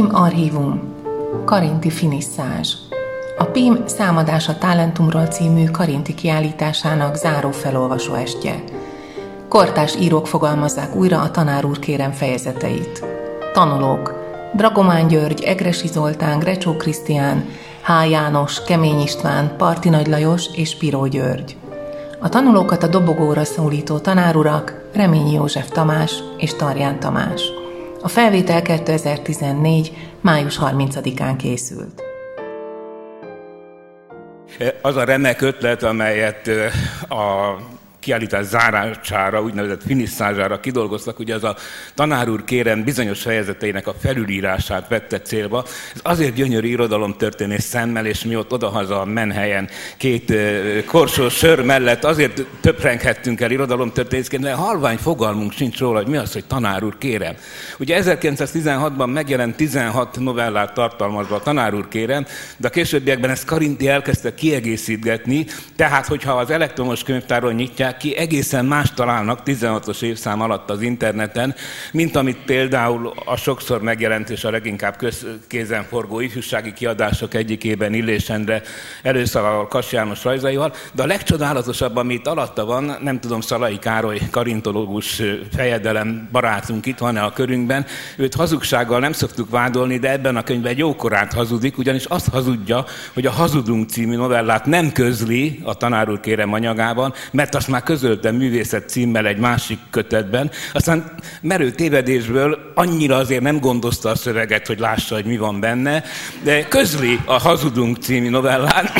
PIM Archívum Karinti Finisszázs A PIM Számadása Talentumról című Karinti kiállításának záró felolvasó estje. Kortás írók fogalmazzák újra a tanár úr kérem fejezeteit. Tanulók Dragomán György, Egresi Zoltán, Grecsó Krisztián, H. János, Kemény István, Parti Nagy Lajos és Piró György. A tanulókat a dobogóra szólító tanárurak Reményi József Tamás és Tarján Tamás. A felvétel 2014. május 30-án készült. Az a remek ötlet, amelyet a kiállítás zárására, úgynevezett finisszázsára kidolgoztak, ugye az a tanár úr kérem bizonyos fejezeteinek a felülírását vette célba. Ez azért gyönyörű irodalomtörténés szemmel, és mi ott odahaza a menhelyen két korsó sör mellett azért töprenghettünk el irodalomtörténészként, de halvány fogalmunk sincs róla, hogy mi az, hogy tanár úr kérem. Ugye 1916-ban megjelent 16 novellát tartalmazva a tanár úr kérem, de a későbbiekben ezt Karinti elkezdte kiegészítgetni, tehát hogyha az elektromos könyvtáron nyitják, ki, egészen más találnak 16-os évszám alatt az interneten, mint amit például a sokszor megjelent és a leginkább köz, kézenforgó ifjúsági kiadások egyikében Illésendre előszavával Kas János rajzaival, de a legcsodálatosabb, amit alatta van, nem tudom, Szalai Károly karintológus fejedelem barátunk itt van-e a körünkben, őt hazugsággal nem szoktuk vádolni, de ebben a könyvben jókorát hazudik, ugyanis azt hazudja, hogy a Hazudunk című novellát nem közli a tanár úr kérem anyagában, mert azt már már közöltem művészet címmel egy másik kötetben, aztán merő tévedésből annyira azért nem gondozta a szöveget, hogy lássa, hogy mi van benne, de közli a Hazudunk című novellán,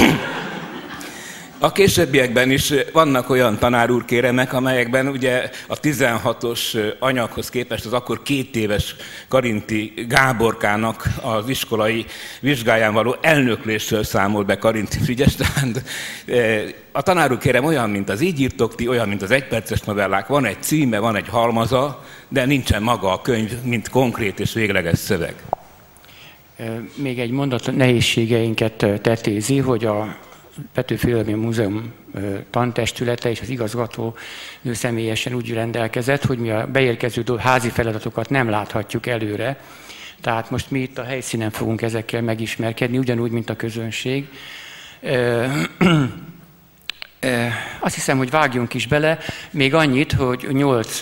a későbbiekben is vannak olyan tanárúr kéremek, amelyekben ugye a 16-os anyaghoz képest az akkor két éves Karinti Gáborkának az iskolai vizsgáján való elnöklésről számol be Karinti Frigyes. Tehát a tanárúr kérem olyan, mint az így írtok ti, olyan, mint az egyperces novellák. Van egy címe, van egy halmaza, de nincsen maga a könyv, mint konkrét és végleges szöveg. Még egy mondat nehézségeinket tetézi, hogy a Petőfi Múzeum tantestülete és az igazgató ő személyesen úgy rendelkezett, hogy mi a beérkező házi feladatokat nem láthatjuk előre. Tehát most mi itt a helyszínen fogunk ezekkel megismerkedni, ugyanúgy, mint a közönség. Azt hiszem, hogy vágjunk is bele, még annyit, hogy nyolc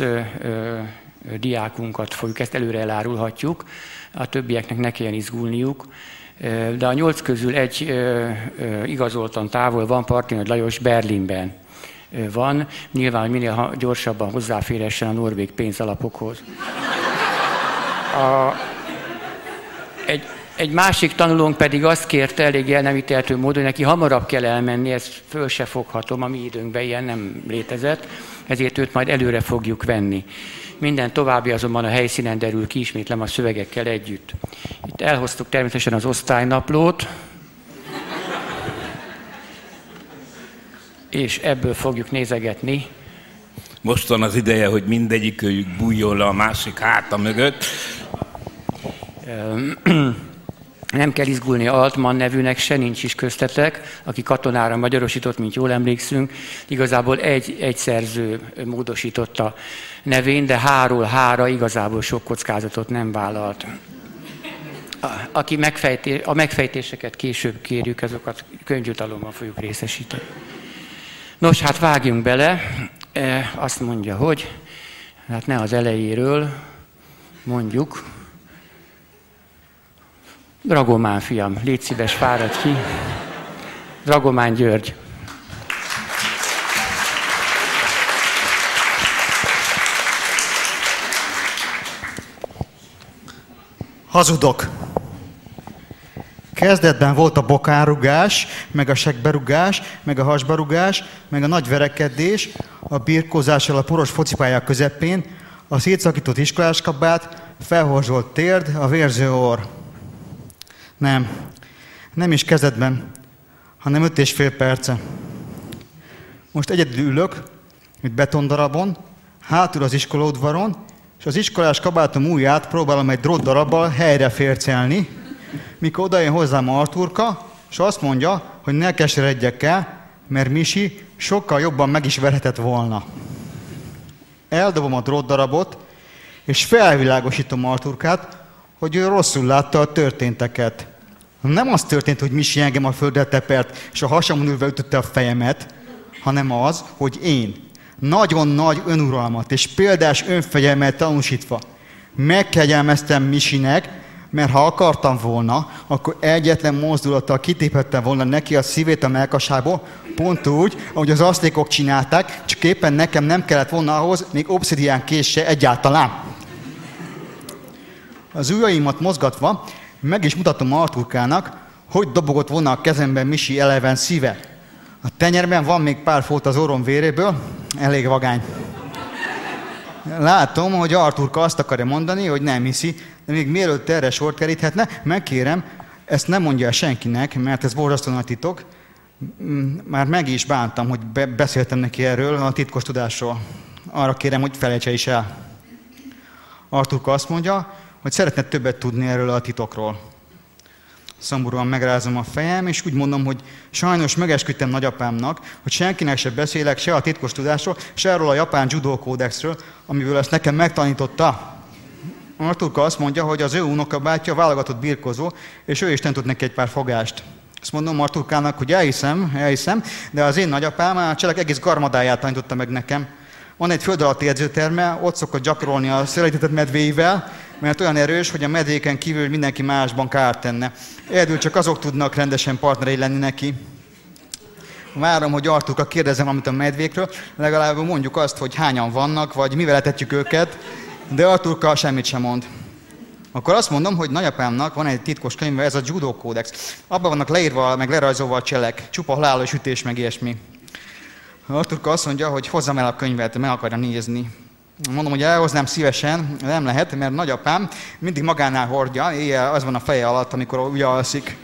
diákunkat fogjuk, ezt előre elárulhatjuk, a többieknek ne kelljen izgulniuk de a nyolc közül egy igazoltan távol van, Parti Lajos Berlinben van, nyilván, minél gyorsabban hozzáférhessen a norvég pénzalapokhoz. A, egy, egy másik tanulónk pedig azt kérte elég elnemíteltő módon, hogy neki hamarabb kell elmenni, ezt föl se foghatom, a mi időnkben ilyen nem létezett, ezért őt majd előre fogjuk venni. Minden további azonban a helyszínen derül ki, ismétlem a szövegekkel együtt. Itt elhoztuk természetesen az osztálynaplót, és ebből fogjuk nézegetni. Most van az ideje, hogy mindegyikőjük bújjon le a másik háta mögött. Nem kell izgulni Altman nevűnek, se nincs is köztetek, aki katonára magyarosított, mint jól emlékszünk. Igazából egy, egy szerző módosította nevén, de háról hára igazából sok kockázatot nem vállalt. Aki megfejté, a megfejtéseket később kérjük, azokat könyvjutalommal fogjuk részesíteni. Nos, hát vágjunk bele. E, azt mondja, hogy hát ne az elejéről mondjuk, Dragomán fiam, légy szíves, fáradj ki. Dragomán György. Hazudok. Kezdetben volt a bokárugás, meg a segberugás, meg a hasbarugás, meg a nagy verekedés, a birkózással a poros focipályák közepén, a szétszakított iskoláskabát, felhorzsolt térd, a vérző orr. Nem, nem is kezdetben, hanem öt és fél perce. Most egyedül ülök, mint betondarabon, hátul az iskolaudvaron, és az iskolás kabátom ujját próbálom egy drót darabbal helyre fércelni, mikor odajön hozzám Arturka, és azt mondja, hogy ne keseredjek el, mert Misi sokkal jobban meg is verhetett volna. Eldobom a drót darabot, és felvilágosítom Arturkát, hogy ő rosszul látta a történteket. Nem az történt, hogy Misi engem a földre tepert, és a hasamon ülve ütötte a fejemet, hanem az, hogy én, nagyon nagy önuralmat és példás önfegyelmet tanúsítva, megkegyelmeztem Misinek, mert ha akartam volna, akkor egyetlen mozdulattal kitéphettem volna neki a szívét a melkasából, pont úgy, ahogy az asztékok csinálták, csak éppen nekem nem kellett volna ahhoz, még obszidián késse egyáltalán. Az ujjaimat mozgatva meg is mutatom Arturkának, hogy dobogott volna a kezemben Misi eleven szíve. A tenyerben van még pár fót az orrom véréből, elég vagány. Látom, hogy Arturka azt akarja mondani, hogy nem hiszi, de még mielőtt erre sor keríthetne, megkérem, ezt nem mondja el senkinek, mert ez borzasztó nagy titok. Már meg is bántam, hogy be- beszéltem neki erről a titkos tudásról. Arra kérem, hogy felejtse is el. Arturka azt mondja, hogy szeretne többet tudni erről a titokról. Szomorúan megrázom a fejem, és úgy mondom, hogy sajnos megesküdtem nagyapámnak, hogy senkinek se beszélek se a titkos tudásról, se arról a japán judo kódexről, amiből ezt nekem megtanította. Arturka azt mondja, hogy az ő unokabátyja válogatott birkozó, és ő is tud neki egy pár fogást. Azt mondom Arturkának, hogy elhiszem, elhiszem, de az én nagyapám a cselek egész garmadáját tanította meg nekem. Van egy föld alatti edzőterme, ott szokott gyakorolni a szeretetett medvéivel, mert olyan erős, hogy a medvéken kívül mindenki másban kárt tenne. Egyedül csak azok tudnak rendesen partnerei lenni neki. Várom, hogy Arturka kérdezem amit a medvékről, legalább mondjuk azt, hogy hányan vannak, vagy mivel etetjük őket, de Arturka semmit sem mond. Akkor azt mondom, hogy nagyapámnak van egy titkos könyve, ez a judo kódex. Abban vannak leírva, meg lerajzolva a cselek, csupa halálos ütés, meg ilyesmi. Arturka azt mondja, hogy hozzam el a könyvet, meg akarja nézni. Mondom, hogy elhoznám szívesen, nem lehet, mert nagyapám mindig magánál hordja, éjjel az van a feje alatt, amikor úgy alszik.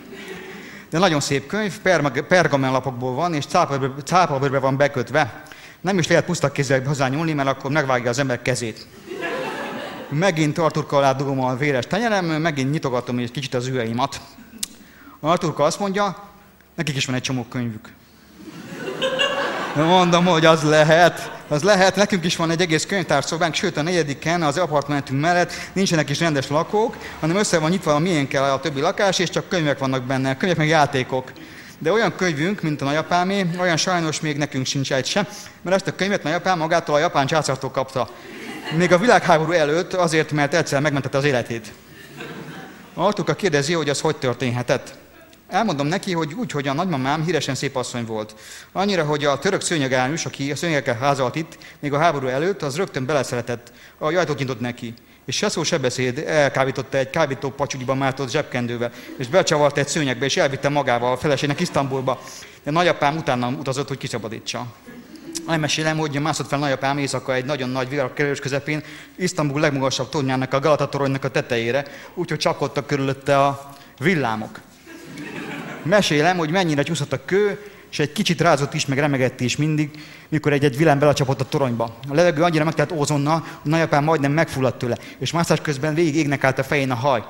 De nagyon szép könyv, pergamenlapokból van, és cápabőrbe van bekötve. Nem is lehet puszta kézzel hozzányúlni, mert akkor megvágja az ember kezét. Megint Arturka alá dugom a véres tenyerem, megint nyitogatom egy kicsit az üveimat. Arturka azt mondja, nekik is van egy csomó könyvük. Mondom, hogy az lehet. Az lehet, nekünk is van egy egész könyvtárszobánk, sőt a negyediken az apartmentünk mellett nincsenek is rendes lakók, hanem össze van nyitva a miénkkel a többi lakás, és csak könyvek vannak benne, könyvek meg játékok. De olyan könyvünk, mint a nagyapámé, olyan sajnos még nekünk sincs egy sem, mert ezt a könyvet nagyapám magától a japán császártól kapta. Még a világháború előtt azért, mert egyszer megmentette az életét. Artuka kérdezi, hogy az hogy történhetett. Elmondom neki, hogy úgy, hogy a nagymamám híresen szép asszony volt. Annyira, hogy a török szőnyegálnus, aki a szőnyegekkel házalt itt, még a háború előtt, az rögtön beleszeretett, a ajtót nyitott neki. És se szó, se beszéd, elkávította egy kábító pacsúgyiba mártott zsebkendővel, és becsavart egy szőnyegbe, és elvitte magával a feleségnek Isztambulba. De nagyapám utána utazott, hogy kiszabadítsa. Elmesélem, hogy mászott fel nagyapám éjszaka egy nagyon nagy viharkerülés közepén, Isztambul legmagasabb tornyának, a Galata toronynak a tetejére, úgyhogy csapkodtak körülötte a villámok. Mesélem, hogy mennyire csúszott a kő, és egy kicsit rázott is, meg remegett is mindig, mikor egy-egy villám belecsapott a toronyba. A levegő annyira megtelt ózonnal, hogy nagyapám majdnem megfulladt tőle, és mászás közben végig égnek állt a fején a haj.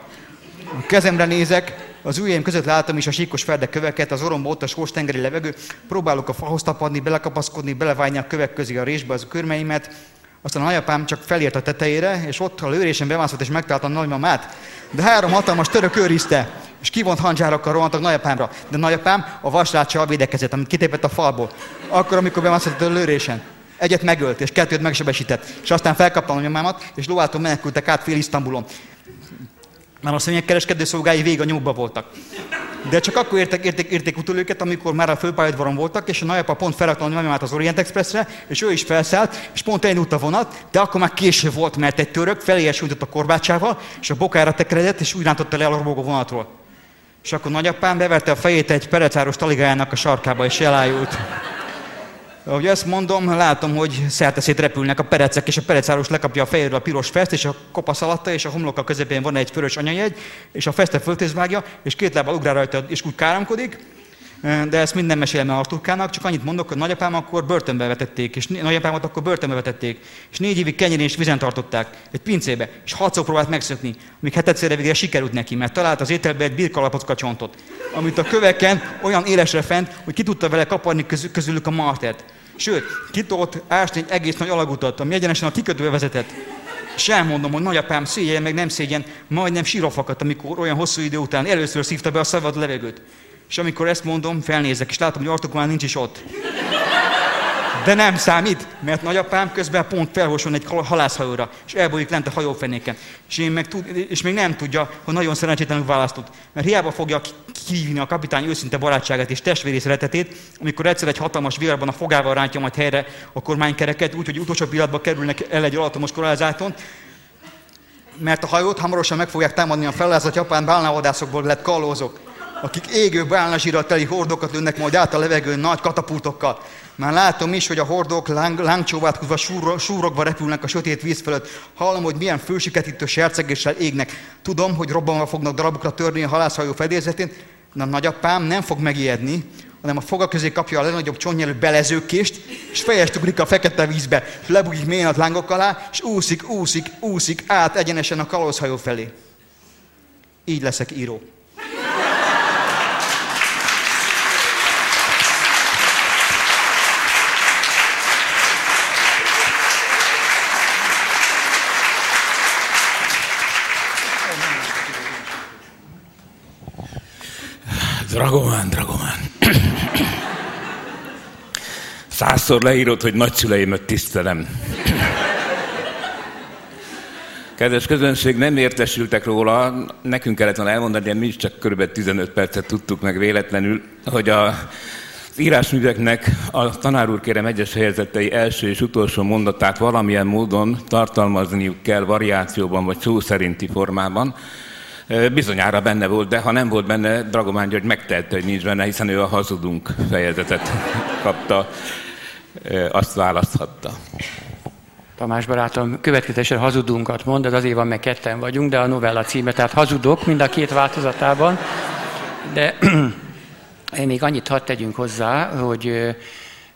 A kezemre nézek, az ujjaim között látom is a síkos ferdek köveket, az oromba ott a sós tengeri levegő, próbálok a fahoz tapadni, belekapaszkodni, belevágni a kövek közé a résbe az körmeimet, aztán a nagyapám csak felért a tetejére, és ott a lőrésen bemászott és megtalálta a nagymamát. De három hatalmas török őrizte, és kivont handzsárokkal rohantak nagyapámra. De nagyapám a vasráccsal védekezett, amit kitépett a falból. Akkor, amikor bemászott a lőrésen. Egyet megölt, és kettőt megsebesített. És aztán felkapta a nagymamámat, és lovától menekültek át fél Isztambulon. Már a szőnyegkereskedő szolgái vég a nyugba voltak. De csak akkor értek, érték, érték utol őket, amikor már a főpályaudvaron voltak, és a nagyapa pont felrakta a nagymamát az Orient Expressre, és ő is felszállt, és pont elindult a vonat, de akkor már késő volt, mert egy török feléjes a korbácsával, és a bokára tekeredett, és úgy rántotta le a robogó vonatról. És akkor nagyapám beverte a fejét egy perecáros taligájának a sarkába, és elájult. Ahogy ezt mondom, látom, hogy szerteszét repülnek a perecek, és a perecáros lekapja a fejéről a piros fest, és a kopasz alatta, és a homloka közepén van egy vörös anyajegy, és a festet föltézvágja, és két lábbal ugrál rajta, és úgy káromkodik, de ezt minden mesélem el Arturkának, csak annyit mondok, hogy nagyapám akkor börtönbe vetették, és nagyapámat akkor börtönbe vetették, és négy évig kenyerén és vizen tartották, egy pincébe, és hatszor próbált megszökni, míg hetedszerre végre sikerült neki, mert talált az ételbe egy birkalapocka csontot, amit a köveken olyan élesre fent, hogy ki tudta vele kaparni közülük a martert. Sőt, ki tudott ásni egy egész nagy alagutat, ami egyenesen a kikötőbe vezetett. És elmondom, hogy nagyapám szégyen, meg nem szégyen, majdnem sírva fakadt, amikor olyan hosszú idő után először szívta be a szabad levegőt. És amikor ezt mondom, felnézek, és látom, hogy Artuk már nincs is ott. De nem számít, mert nagyapám közben pont felhoson egy halászhajóra, és elbújik lent a hajófenéken. És, én meg tud, és még nem tudja, hogy nagyon szerencsétlenül választott. Mert hiába fogja kívni a kapitány őszinte barátságát és testvéri szeretetét, amikor egyszer egy hatalmas viharban a fogával rántja majd helyre a kormánykereket, úgyhogy utolsó pillanatban kerülnek el egy alatomos korázáton, mert a hajót hamarosan meg fogják támadni a fellázott japán bálnavadászokból lett kalózok, akik égő bálnazsírat teli hordokat lőnek majd át a levegőn nagy katapultokkal. Már látom is, hogy a hordók láng, lángcsóvátkozva súrogva repülnek a sötét víz fölött. Hallom, hogy milyen fősiketítő sercegéssel égnek. Tudom, hogy robbanva fognak darabokra törni a halászhajó fedélzetén, de a nagyapám nem fog megijedni, hanem a foga közé kapja a legnagyobb csonnyelő belezőkést, és fejest ugrik a fekete vízbe, és lebugik mélyen a lángok alá, és úszik, úszik, úszik át egyenesen a kalózhajó felé. Így leszek író. Dragomán, Dragomán. Százszor leírod, hogy nagyszüleimet tisztelem. Kedves közönség, nem értesültek róla, nekünk kellett volna elmondani, de mi is csak kb. 15 percet tudtuk meg véletlenül, hogy a, az írásműveknek a tanár úr kérem egyes helyezettei első és utolsó mondatát valamilyen módon tartalmazniuk kell variációban vagy szó szerinti formában. Bizonyára benne volt, de ha nem volt benne, Dragomán György megtehette, hogy nincs benne, hiszen ő a hazudunk fejezetet kapta, azt választhatta. Tamás barátom következetesen hazudunkat mond, ez azért van, mert ketten vagyunk, de a novella címe, tehát hazudok mind a két változatában. De még annyit hadd tegyünk hozzá, hogy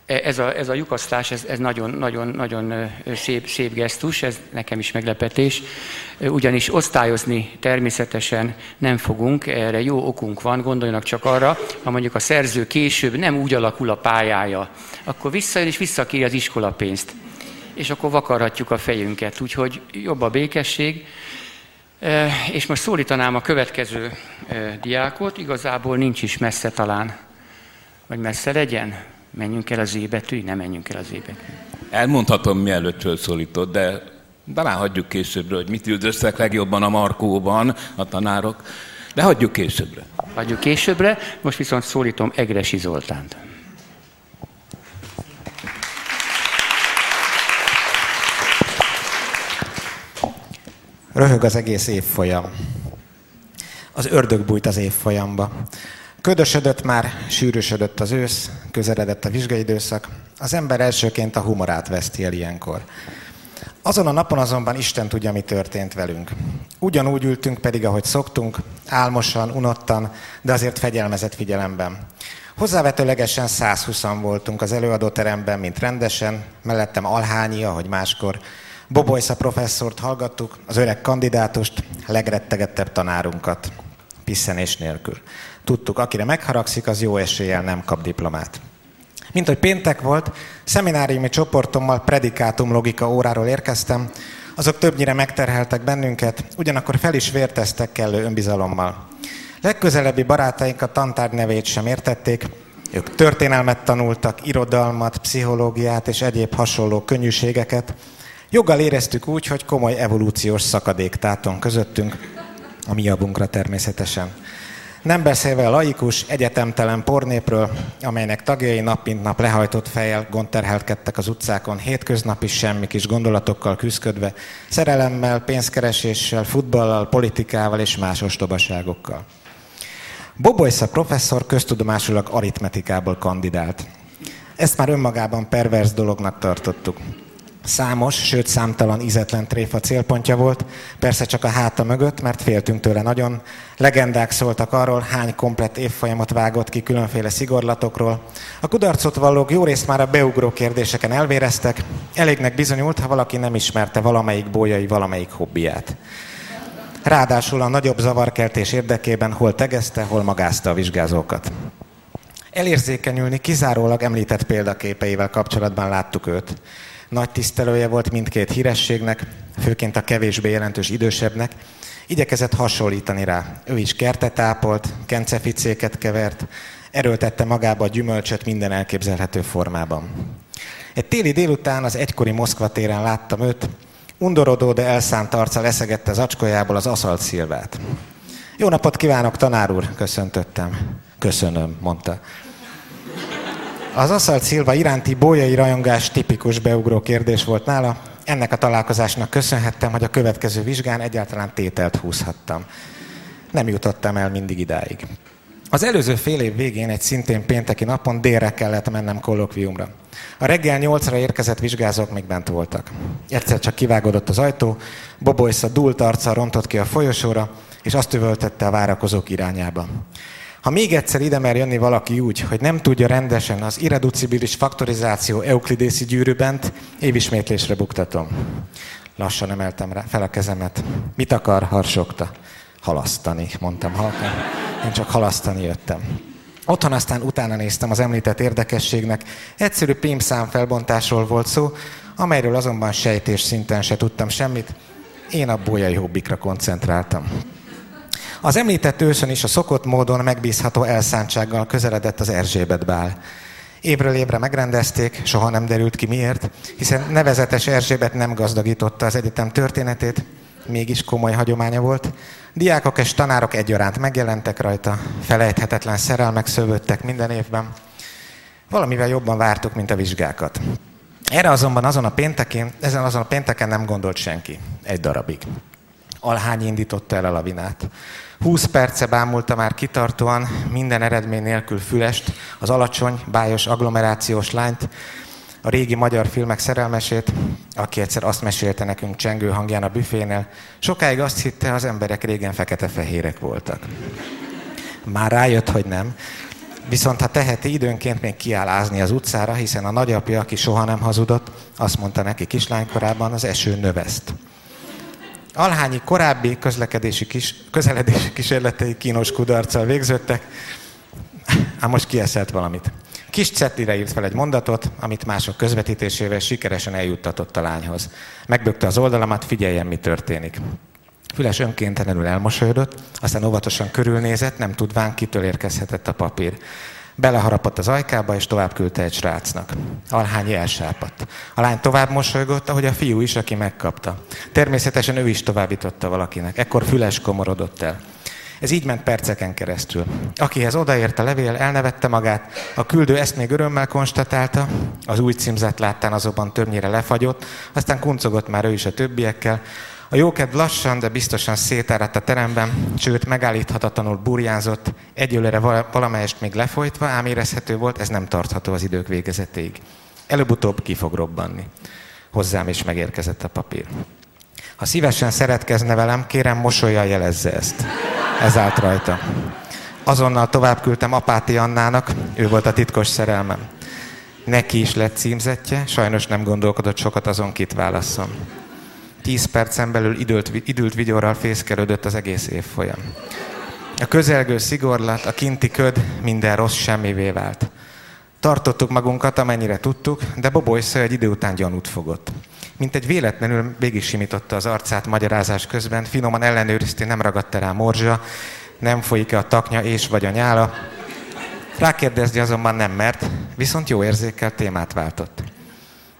ez a, ez a lyukasztás, ez, ez nagyon, nagyon, nagyon szép, szép gesztus, ez nekem is meglepetés, ugyanis osztályozni természetesen nem fogunk, erre jó okunk van, gondoljanak csak arra, ha mondjuk a szerző később nem úgy alakul a pályája, akkor visszajön és visszakéri az iskolapénzt, és akkor vakarhatjuk a fejünket, úgyhogy jobb a békesség, és most szólítanám a következő diákot, igazából nincs is messze talán, vagy messze legyen. Menjünk el az ébetűig? Nem menjünk el az ébetűig. Elmondhatom, mielőtt felszólítod, de talán hagyjuk későbbre, hogy mit üldöztek legjobban a Markóban a tanárok, de hagyjuk későbbre. Hagyjuk későbbre, most viszont szólítom Egresi Zoltánt. Röhög az egész évfolyam. Az ördög bújt az évfolyamba. Ködösödött már, sűrűsödött az ősz, közeledett a vizsgaidőszak, az ember elsőként a humorát veszti el ilyenkor. Azon a napon azonban Isten tudja, mi történt velünk. Ugyanúgy ültünk pedig, ahogy szoktunk, álmosan, unottan, de azért fegyelmezett figyelemben. Hozzávetőlegesen 120 voltunk az előadóteremben, mint rendesen, mellettem Alhányi, ahogy máskor. Bobolysza professzort hallgattuk, az öreg kandidátust, legrettegettebb tanárunkat, piszenés nélkül. Tudtuk, akire megharagszik, az jó eséllyel nem kap diplomát. Mint hogy péntek volt, szemináriumi csoportommal predikátum logika óráról érkeztem, azok többnyire megterheltek bennünket, ugyanakkor fel is vérteztek kellő önbizalommal. Legközelebbi barátaink a tantárgy nevét sem értették, ők történelmet tanultak, irodalmat, pszichológiát és egyéb hasonló könnyűségeket. Joggal éreztük úgy, hogy komoly evolúciós szakadék táton közöttünk, a mi javunkra természetesen. Nem beszélve a laikus, egyetemtelen pornépről, amelynek tagjai nap mint nap lehajtott fejjel gondterhelkedtek az utcákon, hétköznapi semmi kis gondolatokkal küzdködve, szerelemmel, pénzkereséssel, futballal, politikával és más ostobaságokkal. Boboysza professzor köztudomásulag aritmetikából kandidált. Ezt már önmagában pervers dolognak tartottuk. Számos, sőt számtalan ízetlen tréfa célpontja volt, persze csak a háta mögött, mert féltünk tőle nagyon. Legendák szóltak arról, hány komplett évfolyamot vágott ki különféle szigorlatokról. A kudarcot vallók jó részt már a beugró kérdéseken elvéreztek, elégnek bizonyult, ha valaki nem ismerte valamelyik bójai valamelyik hobbiját. Ráadásul a nagyobb zavarkeltés érdekében hol tegezte, hol magázta a vizsgázókat. Elérzékenyülni kizárólag említett példaképeivel kapcsolatban láttuk őt. Nagy tisztelője volt mindkét hírességnek, főként a kevésbé jelentős idősebbnek, igyekezett hasonlítani rá. Ő is kertet ápolt, kenceficéket kevert, erőltette magába a gyümölcsöt minden elképzelhető formában. Egy téli délután az egykori Moszkva téren láttam őt, undorodó, de elszánt arca leszegette az acskójából az aszalt szilvát. Jó napot kívánok, tanár úr, köszöntöttem. Köszönöm, mondta. Az aszalt szilva iránti bolyai rajongás tipikus beugró kérdés volt nála. Ennek a találkozásnak köszönhettem, hogy a következő vizsgán egyáltalán tételt húzhattam. Nem jutottam el mindig idáig. Az előző fél év végén egy szintén pénteki napon délre kellett mennem kollokviumra. A reggel nyolcra érkezett vizsgázók még bent voltak. Egyszer csak kivágodott az ajtó, Boboisza dúlt arccal rontott ki a folyosóra, és azt üvöltette a várakozók irányába. Ha még egyszer ide mer jönni valaki úgy, hogy nem tudja rendesen az irreducibilis faktorizáció euklidészi gyűrűbent, évismétlésre buktatom. Lassan emeltem rá fel a kezemet. Mit akar? Harsogta. Halasztani, mondtam halkan. Én csak halasztani jöttem. Otthon aztán utána néztem az említett érdekességnek. Egyszerű pémszám felbontásról volt szó, amelyről azonban sejtés szinten se tudtam semmit. Én a bolyai hobbikra koncentráltam. Az említett ősön is a szokott módon megbízható elszántsággal közeledett az Erzsébet bál. Évről évre megrendezték, soha nem derült ki miért, hiszen nevezetes Erzsébet nem gazdagította az egyetem történetét, mégis komoly hagyománya volt. Diákok és tanárok egyaránt megjelentek rajta, felejthetetlen szerelmek szövődtek minden évben. Valamivel jobban vártuk, mint a vizsgákat. Erre azonban azon a péntekén, ezen azon a pénteken nem gondolt senki. Egy darabig. Alhány indította el a lavinát. 20 perce bámulta már kitartóan, minden eredmény nélkül fülest, az alacsony, bájos agglomerációs lányt, a régi magyar filmek szerelmesét, aki egyszer azt mesélte nekünk csengő hangján a büfénél, sokáig azt hitte, az emberek régen fekete-fehérek voltak. Már rájött, hogy nem, Viszont ha teheti, időnként még kiáll ázni az utcára, hiszen a nagyapja, aki soha nem hazudott, azt mondta neki kislánykorában, az eső növeszt. Alhányi korábbi közlekedési kis, közeledési kísérletei kínos kudarccal végződtek, ám most kieszelt valamit. Kis cetlire írt fel egy mondatot, amit mások közvetítésével sikeresen eljuttatott a lányhoz. Megbökte az oldalamat, figyeljen, mi történik. Füles önkéntelenül elmosolyodott, aztán óvatosan körülnézett, nem tudván, kitől érkezhetett a papír. Beleharapott az ajkába, és tovább küldte egy srácnak. Alhányi elsápadt. A lány tovább mosolygott, ahogy a fiú is, aki megkapta. Természetesen ő is továbbította valakinek. Ekkor Füles komorodott el. Ez így ment perceken keresztül. Akihez odaért a levél, elnevette magát, a küldő ezt még örömmel konstatálta, az új címzet láttán azonban többnyire lefagyott, aztán kuncogott már ő is a többiekkel, a jókedv lassan, de biztosan szétáradt a teremben, sőt megállíthatatlanul burjánzott, egyelőre valamelyest még lefolytva, ám érezhető volt, ez nem tartható az idők végezetéig. Előbb-utóbb ki fog robbanni. Hozzám is megérkezett a papír. Ha szívesen szeretkezne velem, kérem mosolya jelezze ezt. Ez állt rajta. Azonnal tovább küldtem Apáti Annának, ő volt a titkos szerelmem. Neki is lett címzetje, sajnos nem gondolkodott sokat azon, kit válaszom. Tíz percen belül időlt, időlt vigyorral fészkelődött az egész év folyam. A közelgő szigorlat, a kinti köd, minden rossz semmivé vált. Tartottuk magunkat, amennyire tudtuk, de Bobolysző egy idő után gyanút fogott. Mint egy véletlenül végig az arcát magyarázás közben, finoman ellenőrizti, nem ragadt rá morzsa, nem folyik-e a taknya és vagy a nyála. Rákérdezni azonban nem mert, viszont jó érzékkel témát váltott.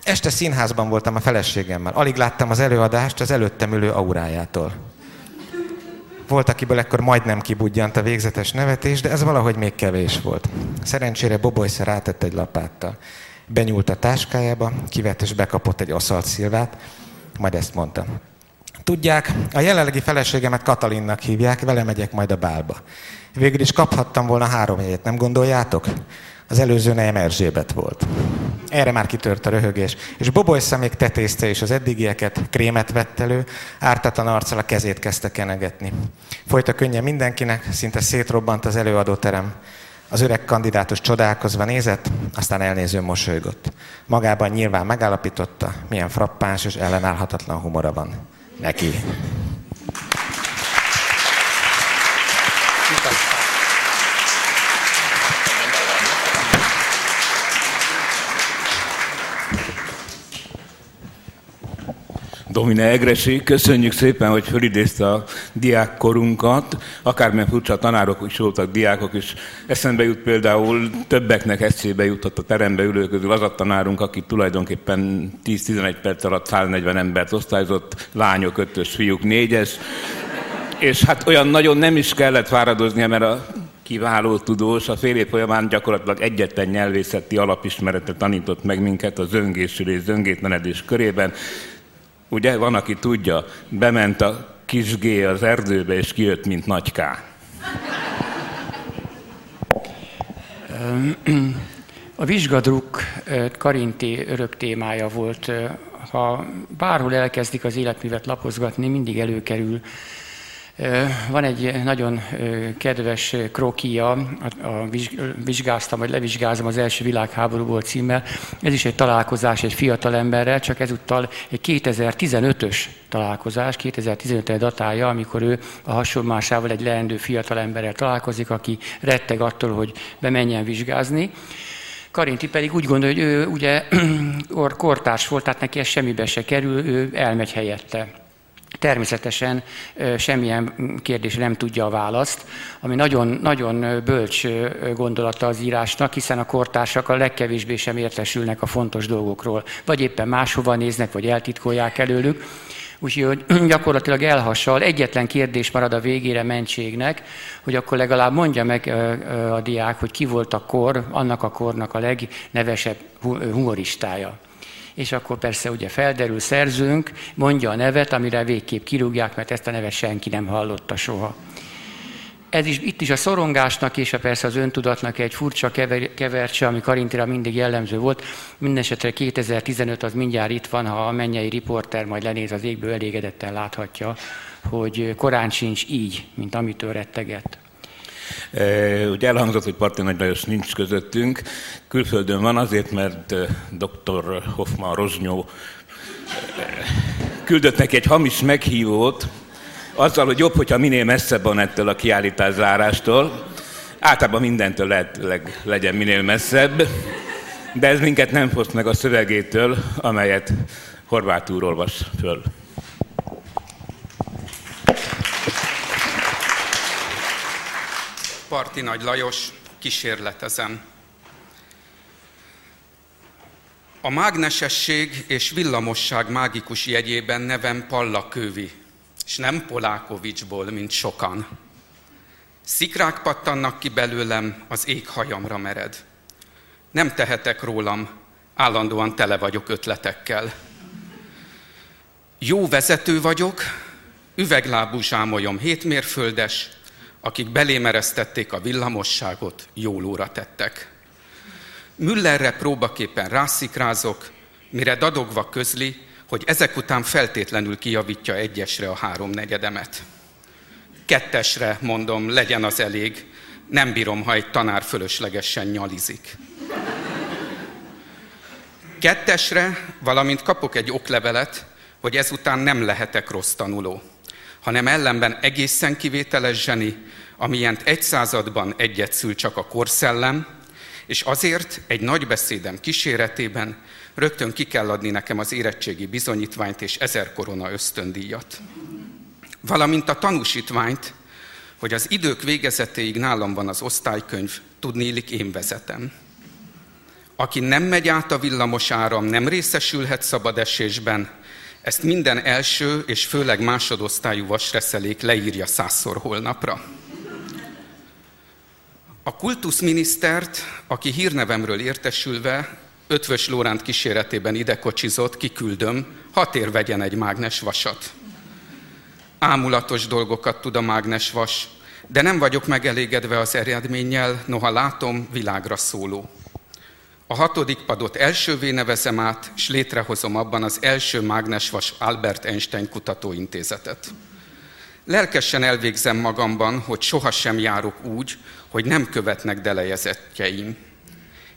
Este színházban voltam a feleségemmel. Alig láttam az előadást az előttem ülő aurájától. Volt, akiből ekkor majdnem kibudjant a végzetes nevetés, de ez valahogy még kevés volt. Szerencsére Bobolysze rátett egy lapáttal. Benyúlt a táskájába, kivett és bekapott egy aszalt szilvát, majd ezt mondta. Tudják, a jelenlegi feleségemet Katalinnak hívják, vele megyek majd a bálba. Végül is kaphattam volna három jegyet, nem gondoljátok? Az előző nejem Erzsébet volt. Erre már kitört a röhögés. És Boboly még tetézte és az eddigieket, krémet vett elő, ártatlan arccal a kezét kezdte kenegetni. Folyt a könnye mindenkinek, szinte szétrobbant az előadóterem. Az öreg kandidátus csodálkozva nézett, aztán elnéző mosolygott. Magában nyilván megállapította, milyen frappáns és ellenállhatatlan humora van neki. Domine Egresi, köszönjük szépen, hogy fölidézte a diákkorunkat. Akármilyen furcsa tanárok is voltak, diákok is. Eszembe jut például, többeknek eszébe jutott a terembe ülő közül az a tanárunk, aki tulajdonképpen 10-11 perc alatt 140 embert osztályozott, lányok ötös, fiúk négyes. És hát olyan nagyon nem is kellett fáradoznia, mert a kiváló tudós, a fél év folyamán gyakorlatilag egyetlen nyelvészeti alapismeretet tanított meg minket a zöngésülés, zöngétlenedés körében. Ugye van, aki tudja, bement a kis G az erdőbe, és kijött, mint nagy K. A vizsgadruk Karinti örök témája volt. Ha bárhol elkezdik az életművet lapozgatni, mindig előkerül van egy nagyon kedves krokia, a vizsgáztam, vagy levizsgázom az első világháborúból címmel. Ez is egy találkozás egy fiatal emberrel, csak ezúttal egy 2015-ös találkozás, 2015-re datálja, amikor ő a hasonlásával egy leendő fiatal emberrel találkozik, aki retteg attól, hogy bemenjen vizsgázni. Karinti pedig úgy gondolja, hogy ő ugye kortárs volt, tehát neki ez semmibe se kerül, ő elmegy helyette. Természetesen semmilyen kérdés nem tudja a választ, ami nagyon, nagyon bölcs gondolata az írásnak, hiszen a kortársak a legkevésbé sem értesülnek a fontos dolgokról, vagy éppen máshova néznek, vagy eltitkolják előlük. Úgyhogy gyakorlatilag elhassal. Egyetlen kérdés marad a végére mentségnek, hogy akkor legalább mondja meg a diák, hogy ki volt a kor, annak a kornak a legnevesebb humoristája és akkor persze ugye felderül szerzőnk, mondja a nevet, amire végképp kirúgják, mert ezt a nevet senki nem hallotta soha. Ez is, itt is a szorongásnak és a persze az öntudatnak egy furcsa kever, kevercse, ami Karintira mindig jellemző volt. Mindenesetre 2015 az mindjárt itt van, ha a mennyei riporter majd lenéz az égből, elégedetten láthatja, hogy korán sincs így, mint amitől rettegett. Ugye elhangzott, hogy Parti Nagy Lajos nincs közöttünk. Külföldön van azért, mert dr. Hoffman Rozsnyó küldött neki egy hamis meghívót, azzal, hogy jobb, hogyha minél messzebb van ettől a kiállítás zárástól. Általában mindentől lehetőleg legyen minél messzebb, de ez minket nem foszt meg a szövegétől, amelyet Horváth olvas föl. Parti Nagy Lajos, kísérletezem. A mágnesesség és villamosság mágikus jegyében nevem Palla Kövi, és nem Polákovicsból, mint sokan. Szikrák pattannak ki belőlem, az ég hajamra mered. Nem tehetek rólam, állandóan tele vagyok ötletekkel. Jó vezető vagyok, üveglábú zsámolyom hétmérföldes, akik belémereztették a villamosságot, jól óra tettek. Müllerre próbaképpen rászikrázok, mire dadogva közli, hogy ezek után feltétlenül kijavítja egyesre a háromnegyedemet. Kettesre, mondom, legyen az elég, nem bírom, ha egy tanár fölöslegesen nyalizik. Kettesre, valamint kapok egy oklevelet, hogy ezután nem lehetek rossz tanuló hanem ellenben egészen kivételes zseni, amilyent egy században egyet szül csak a korszellem, és azért egy nagy beszédem kíséretében rögtön ki kell adni nekem az érettségi bizonyítványt és ezer korona ösztöndíjat. Valamint a tanúsítványt, hogy az idők végezetéig nálam van az osztálykönyv, tudnélik én vezetem. Aki nem megy át a villamos áram, nem részesülhet szabad esésben, ezt minden első és főleg másodosztályú vasreszelék leírja százszor holnapra. A kultuszminisztert, aki hírnevemről értesülve, Ötvös Lóránt kíséretében ide kocsizott, kiküldöm, hat ér vegyen egy mágnes vasat. Ámulatos dolgokat tud a mágnes vas, de nem vagyok megelégedve az eredménnyel, noha látom világra szóló. A hatodik padot elsővé nevezem át, és létrehozom abban az első mágnesvas Albert Einstein kutatóintézetet. Lelkesen elvégzem magamban, hogy sohasem járok úgy, hogy nem követnek delejezettjeim.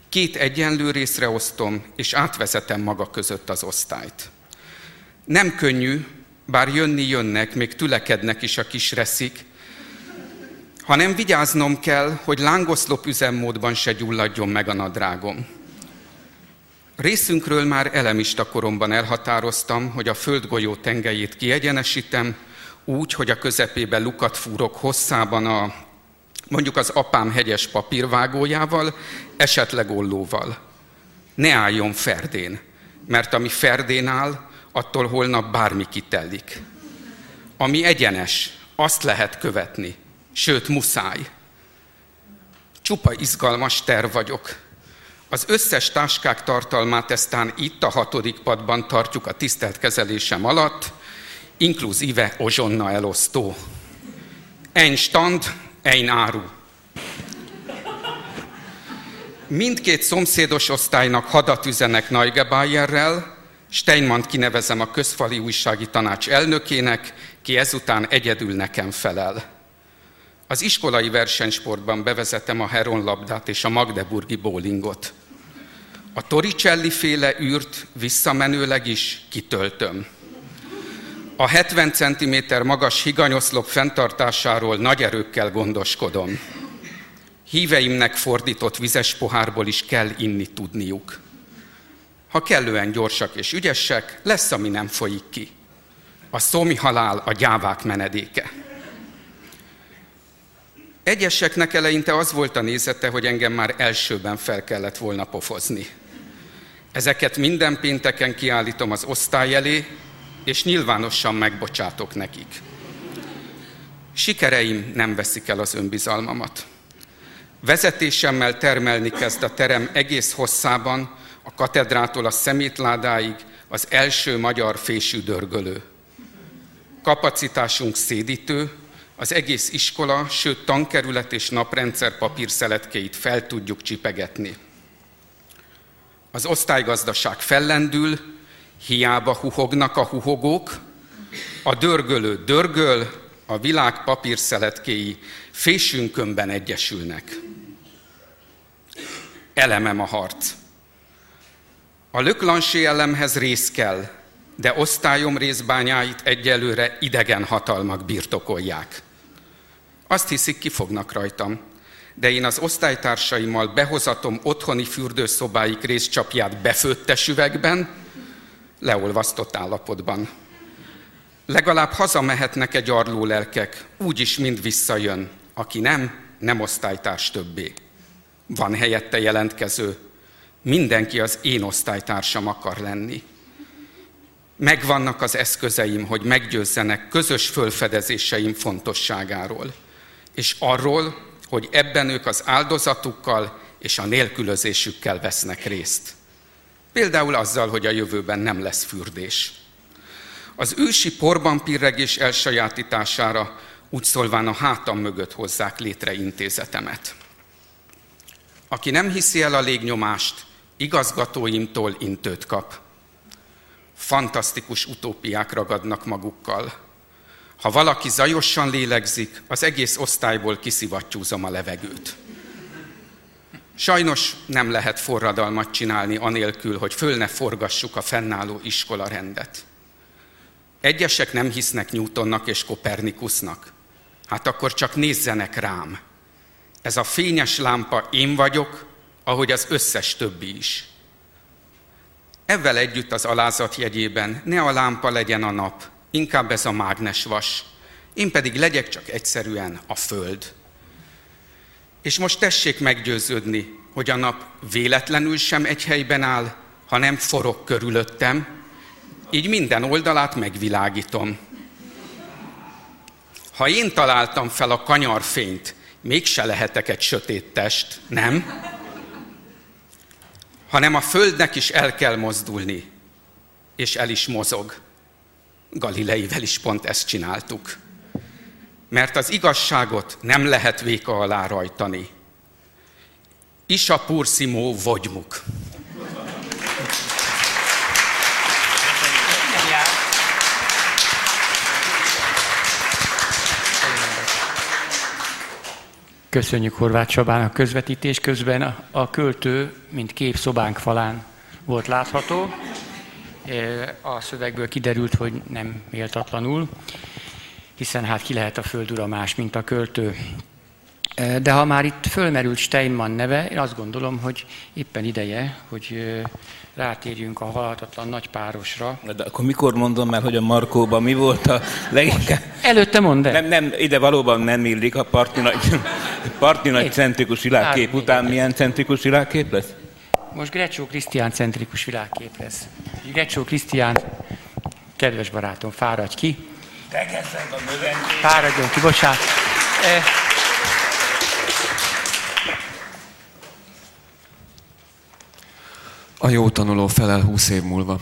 Két egyenlő részre osztom, és átvezetem maga között az osztályt. Nem könnyű, bár jönni jönnek, még tülekednek is a kis reszik, hanem vigyáznom kell, hogy lángoszlop üzemmódban se gyulladjon meg a nadrágom. Részünkről már elemista koromban elhatároztam, hogy a földgolyó tengelyét kiegyenesítem, úgy, hogy a közepébe lukat fúrok hosszában a mondjuk az apám hegyes papírvágójával, esetleg ollóval. Ne álljon ferdén, mert ami ferdén áll, attól holnap bármi kitellik. Ami egyenes, azt lehet követni, sőt muszáj. Csupa izgalmas terv vagyok. Az összes táskák tartalmát eztán itt a hatodik padban tartjuk a tisztelt kezelésem alatt, inkluzíve ozsonna elosztó. Ein stand, ein áru. Mindkét szomszédos osztálynak hadat üzenek Neugebauerrel, Steinmann kinevezem a közfali újsági tanács elnökének, ki ezután egyedül nekem felel. Az iskolai versenysportban bevezetem a heronlabdát és a magdeburgi bowlingot. A Toricelli féle űrt visszamenőleg is kitöltöm. A 70 cm magas higanyoszlop fenntartásáról nagy erőkkel gondoskodom. Híveimnek fordított vizes pohárból is kell inni tudniuk. Ha kellően gyorsak és ügyesek, lesz, ami nem folyik ki. A szomi halál a gyávák menedéke. Egyeseknek eleinte az volt a nézete, hogy engem már elsőben fel kellett volna pofozni. Ezeket minden pénteken kiállítom az osztály elé, és nyilvánosan megbocsátok nekik. Sikereim nem veszik el az önbizalmamat. Vezetésemmel termelni kezd a terem egész hosszában, a katedrától a szemétládáig az első magyar fésű dörgölő. Kapacitásunk szédítő, az egész iskola, sőt tankerület és naprendszer papírszeletkeit fel tudjuk csipegetni. Az osztálygazdaság fellendül, hiába huhognak a huhogók, a dörgölő dörgöl, a világ papírszeletkéi fésünkönben egyesülnek. Elemem a harc. A löklansé elemhez rész kell, de osztályom részbányáit egyelőre idegen hatalmak birtokolják. Azt hiszik, kifognak rajtam, de én az osztálytársaimmal behozatom otthoni fürdőszobáik részcsapját befőttes üvegben, leolvasztott állapotban. Legalább hazamehetnek egy gyarló lelkek, úgyis mind visszajön. Aki nem, nem osztálytárs többé. Van helyette jelentkező. Mindenki az én osztálytársam akar lenni. Megvannak az eszközeim, hogy meggyőzzenek közös fölfedezéseim fontosságáról, és arról, hogy ebben ők az áldozatukkal és a nélkülözésükkel vesznek részt. Például azzal, hogy a jövőben nem lesz fürdés. Az ősi porban pirregés elsajátítására úgy szólván a hátam mögött hozzák létre intézetemet. Aki nem hiszi el a légnyomást, igazgatóimtól intőt kap. Fantasztikus utópiák ragadnak magukkal. Ha valaki zajosan lélegzik, az egész osztályból kiszivattyúzom a levegőt. Sajnos nem lehet forradalmat csinálni anélkül, hogy föl ne forgassuk a fennálló iskola rendet. Egyesek nem hisznek Newtonnak és Kopernikusnak. Hát akkor csak nézzenek rám. Ez a fényes lámpa én vagyok, ahogy az összes többi is. Ezzel együtt az alázat jegyében ne a lámpa legyen a nap, inkább ez a mágnesvas. Én pedig legyek csak egyszerűen a föld. És most tessék meggyőződni, hogy a nap véletlenül sem egy helyben áll, hanem forog körülöttem, így minden oldalát megvilágítom. Ha én találtam fel a kanyarfényt, mégse lehetek egy sötét test, nem? Hanem a földnek is el kell mozdulni, és el is mozog. Galileivel is pont ezt csináltuk mert az igazságot nem lehet véka alá rajtani. Isa pursimó vagymuk. Köszönjük Horváth Csabának közvetítés közben a költő, mint kép szobánk falán volt látható. E, a szövegből kiderült, hogy nem méltatlanul hiszen hát ki lehet a földura más, mint a költő. De ha már itt fölmerült Steinmann neve, én azt gondolom, hogy éppen ideje, hogy rátérjünk a halhatatlan nagy párosra. De akkor mikor mondom el, hogy a Markóban mi volt a leginkább... Előtte mondd el. Nem, nem, ide valóban nem illik a parti nagy, parti nagy centrikus világkép hát, után milyen centrikus világkép lesz? Most Grecsó Krisztián centrikus világkép lesz. Grecsó Krisztián, kedves barátom, fáradj ki. Tegeszeg a növendék. Fáradjon ki, bocsánat. E, A jó tanuló felel húsz év múlva.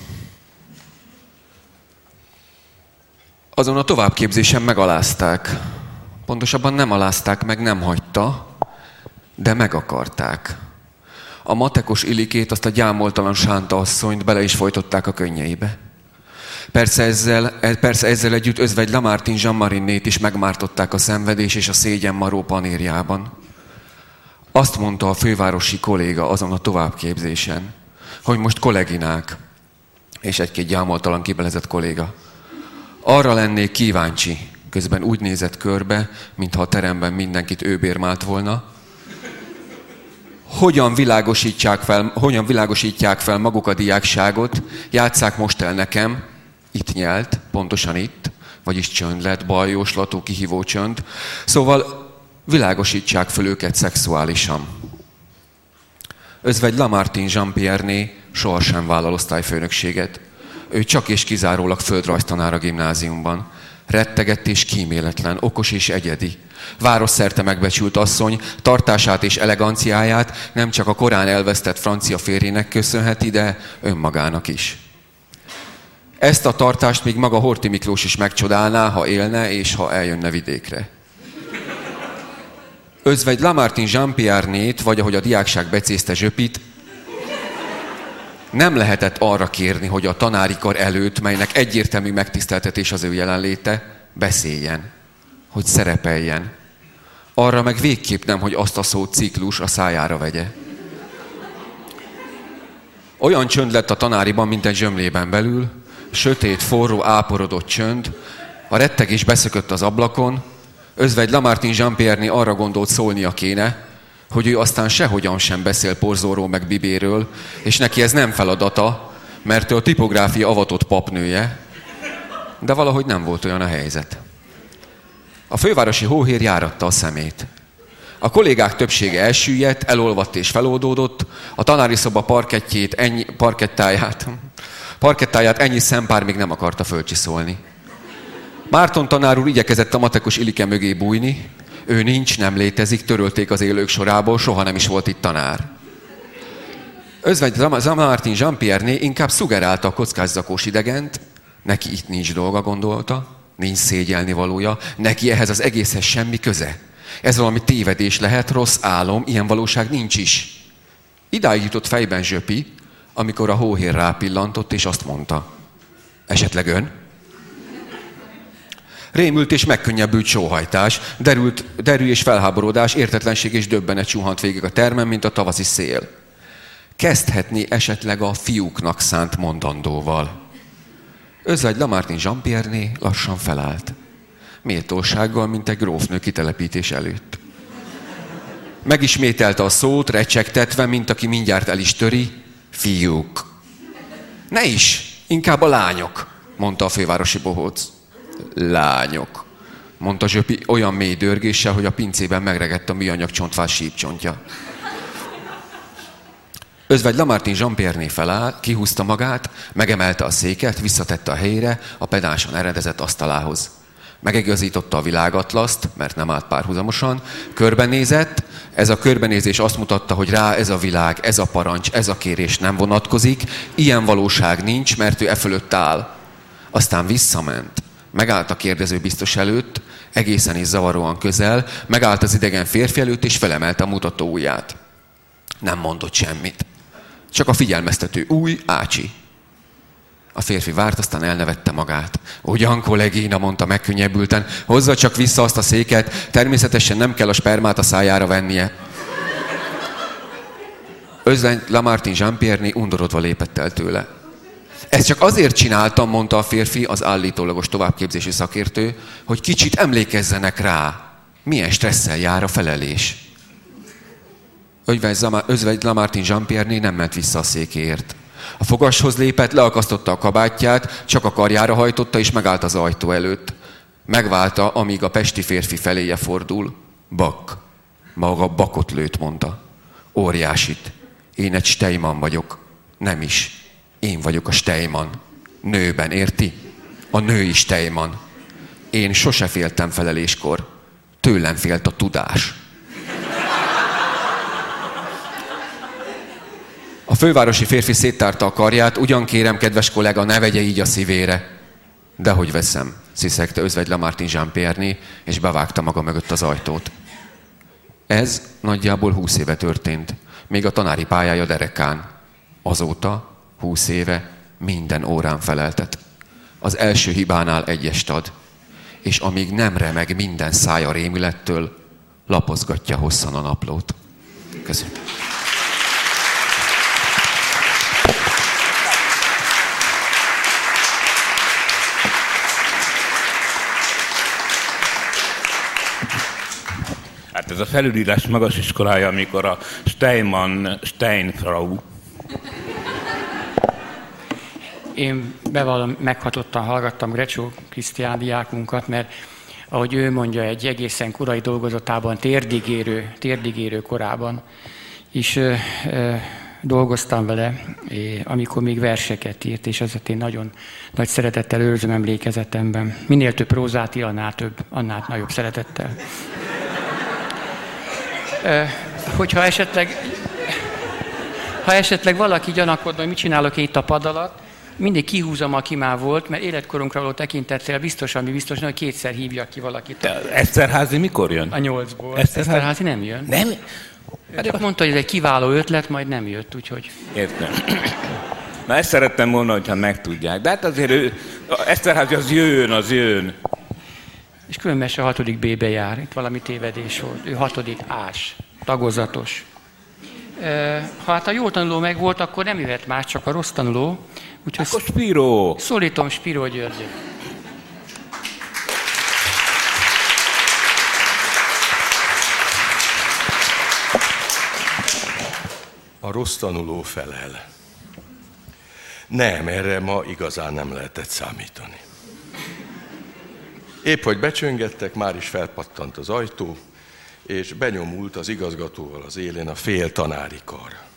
Azon a továbbképzésen megalázták. Pontosabban nem alázták meg, nem hagyta, de meg akarták. A matekos ilikét, azt a gyámoltalan sánta asszonyt bele is folytották a könnyeibe. Persze ezzel, persze ezzel együtt özvegy Lamartin Jean-Marinnét is megmártották a szenvedés és a szégyen maró panérjában. Azt mondta a fővárosi kolléga azon a továbbképzésen, hogy most kolleginák, és egy-két gyámoltalan kibelezett kolléga. Arra lennék kíváncsi, közben úgy nézett körbe, mintha a teremben mindenkit ő bérmált volna, hogyan világosítják fel, hogyan világosítják fel maguk a diákságot, játsszák most el nekem, itt nyelt, pontosan itt, vagyis csönd lett, bajjóslató, kihívó csönd. Szóval világosítsák fel őket szexuálisan. Özvegy Lamartin Jean-Pierre-né sohasem vállal osztályfőnökséget. Ő csak és kizárólag földrajztanár a gimnáziumban. Rettegett és kíméletlen, okos és egyedi. Városszerte megbecsült asszony tartását és eleganciáját nem csak a korán elvesztett francia férjének köszönheti, de önmagának is. Ezt a tartást még maga Horti Miklós is megcsodálná, ha élne és ha eljönne vidékre. Özvegy Lamartin Jean-Pierre-nét, vagy ahogy a diákság becézte Zsöpit, nem lehetett arra kérni, hogy a tanári kar előtt, melynek egyértelmű megtiszteltetés az ő jelenléte, beszéljen, hogy szerepeljen. Arra meg végképp nem, hogy azt a szót ciklus a szájára vegye. Olyan csönd lett a tanáriban, mint egy zsömlében belül, sötét, forró, áporodott csönd, a rettegés beszökött az ablakon, özvegy Lamartin jean arra gondolt szólnia kéne, hogy ő aztán sehogyan sem beszél Porzóról meg Bibéről, és neki ez nem feladata, mert ő a tipográfia avatott papnője, de valahogy nem volt olyan a helyzet. A fővárosi hóhér járatta a szemét. A kollégák többsége elsüllyedt, elolvadt és feloldódott, a tanári szoba parkettjét, ennyi, parkettáját, parkettáját ennyi szempár még nem akarta fölcsiszolni. Márton tanár úr igyekezett a matekos Ilike mögé bújni, ő nincs, nem létezik, törölték az élők sorából, soha nem is volt itt tanár. Özvegy Martin Jean-Pierre inkább szugerálta a kockázzakós idegent, neki itt nincs dolga, gondolta, nincs szégyelni valója, neki ehhez az egészhez semmi köze. Ez valami tévedés lehet, rossz álom, ilyen valóság nincs is. Idáig jutott fejben Zsöpi, amikor a hóhér rápillantott, és azt mondta, esetleg ön? Rémült és megkönnyebbült sóhajtás, derült, derű és felháborodás, értetlenség és döbbenet suhant végig a termen, mint a tavaszi szél. Kezdhetni esetleg a fiúknak szánt mondandóval. Özvegy Lamartin Jean-Pierre lassan felállt. Méltósággal, mint egy grófnő kitelepítés előtt. Megismételte a szót, recsegtetve, mint aki mindjárt el is töri. Fiúk. Ne is, inkább a lányok, mondta a fővárosi bohóc lányok, mondta Zsöpi olyan mély dörgéssel, hogy a pincében megregett a műanyag csontvás sípcsontja. Özvegy Lamartin Jean-Pierre feláll, kihúzta magát, megemelte a széket, visszatette a helyére, a pedánsan eredezett asztalához. Megegazította a világatlaszt, mert nem állt párhuzamosan, körbenézett, ez a körbenézés azt mutatta, hogy rá ez a világ, ez a parancs, ez a kérés nem vonatkozik, ilyen valóság nincs, mert ő e fölött áll. Aztán visszament. Megállt a kérdező biztos előtt, egészen is zavaróan közel, megállt az idegen férfi előtt, és felemelte a mutató ujját. Nem mondott semmit. Csak a figyelmeztető új Ácsi. A férfi várt, aztán elnevette magát. Ugyan, kollégina, mondta megkönnyebbülten, hozza csak vissza azt a széket, természetesen nem kell a spermát a szájára vennie. Özleny Lamartin Jean-Pierre undorodva lépett el tőle. Ezt csak azért csináltam, mondta a férfi, az állítólagos továbbképzési szakértő, hogy kicsit emlékezzenek rá. Milyen stresszel jár a felelés? Özvegy Lamartin Jean-Pierre nem ment vissza a székéért. A fogashoz lépett, leakasztotta a kabátját, csak a karjára hajtotta, és megállt az ajtó előtt. Megválta, amíg a pesti férfi feléje fordul. Bak. Maga bakot lőtt, mondta. Óriásit. Én egy Steyman vagyok. Nem is. Én vagyok a Steyman. Nőben, érti? A nő is. Én sose féltem feleléskor. Tőlem félt a tudás. A fővárosi férfi széttárta a karját, ugyan kérem, kedves kollega, ne vegye így a szívére. De hogy veszem, sziszegte özvegy Lamartin jean és bevágta maga mögött az ajtót. Ez nagyjából húsz éve történt, még a tanári pályája derekán. Azóta, húsz éve, minden órán feleltet. Az első hibánál egyest ad, és amíg nem remeg minden szája rémülettől, lapozgatja hosszan a naplót. Köszönöm. Hát ez a felülírás magas iskolája, amikor a Steinmann, Steinfrau. Én bevallom, meghatottan hallgattam Grecsó Krisztián diákunkat, mert ahogy ő mondja, egy egészen korai dolgozatában, térdigérő, térdigérő korában is ö, ö, dolgoztam vele, amikor még verseket írt, és ezért én nagyon nagy szeretettel őrzöm emlékezetemben. Minél több prózát ír, annál több, annál nagyobb szeretettel hogyha esetleg, ha esetleg valaki gyanakodna, hogy mit csinálok itt a pad alatt, mindig kihúzom, aki már volt, mert életkorunkra való tekintettel biztos, ami biztos, hogy kétszer hívja ki valakit. De Eszterházi mikor jön? A nyolcból. Eszterházi, Eszterházi nem jön. Nem? Hát csak mondta, hogy ez egy kiváló ötlet, majd nem jött, úgyhogy... Értem. Na ezt szerettem volna, hogyha megtudják. De hát azért ő, Eszterházi az jön, az jön. És különben a hatodik B-be jár, itt valami tévedés volt. Ő hatodik ás, tagozatos. Ha hát a jó tanuló meg volt, akkor nem jöhet más, csak a rossz tanuló. Úgyhogy akkor Spiro. Szólítom Spiro Györgyöt. A rossz tanuló felel. Nem, erre ma igazán nem lehetett számítani. Épp hogy becsöngettek, már is felpattant az ajtó, és benyomult az igazgatóval az élén a fél tanári kar.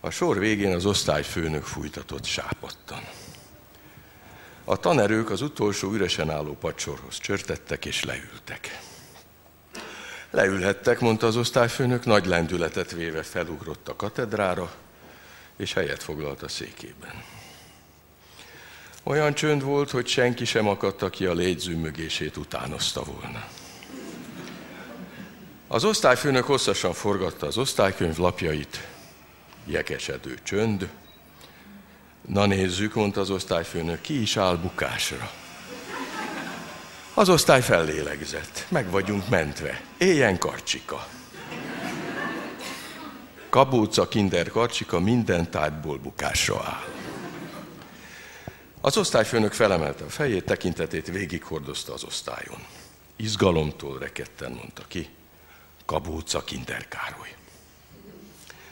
A sor végén az osztályfőnök fújtatott sápattan. A tanerők az utolsó üresen álló pacsorhoz csörtettek és leültek. Leülhettek, mondta az osztályfőnök, nagy lendületet véve felugrott a katedrára, és helyet foglalt a székében. Olyan csönd volt, hogy senki sem akadt, aki a légy zümmögését utánozta volna. Az osztályfőnök hosszasan forgatta az osztálykönyv lapjait, jekesedő csönd. Na nézzük, mondta az osztályfőnök, ki is áll bukásra. Az osztály fellélegzett, meg vagyunk mentve, éljen karcsika. Kabóca, kinder karcsika minden tárgyból bukásra áll. Az osztályfőnök felemelte a fejét, tekintetét végighordozta az osztályon. Izgalomtól rekedten mondta ki, Kabóca Kinder Károly.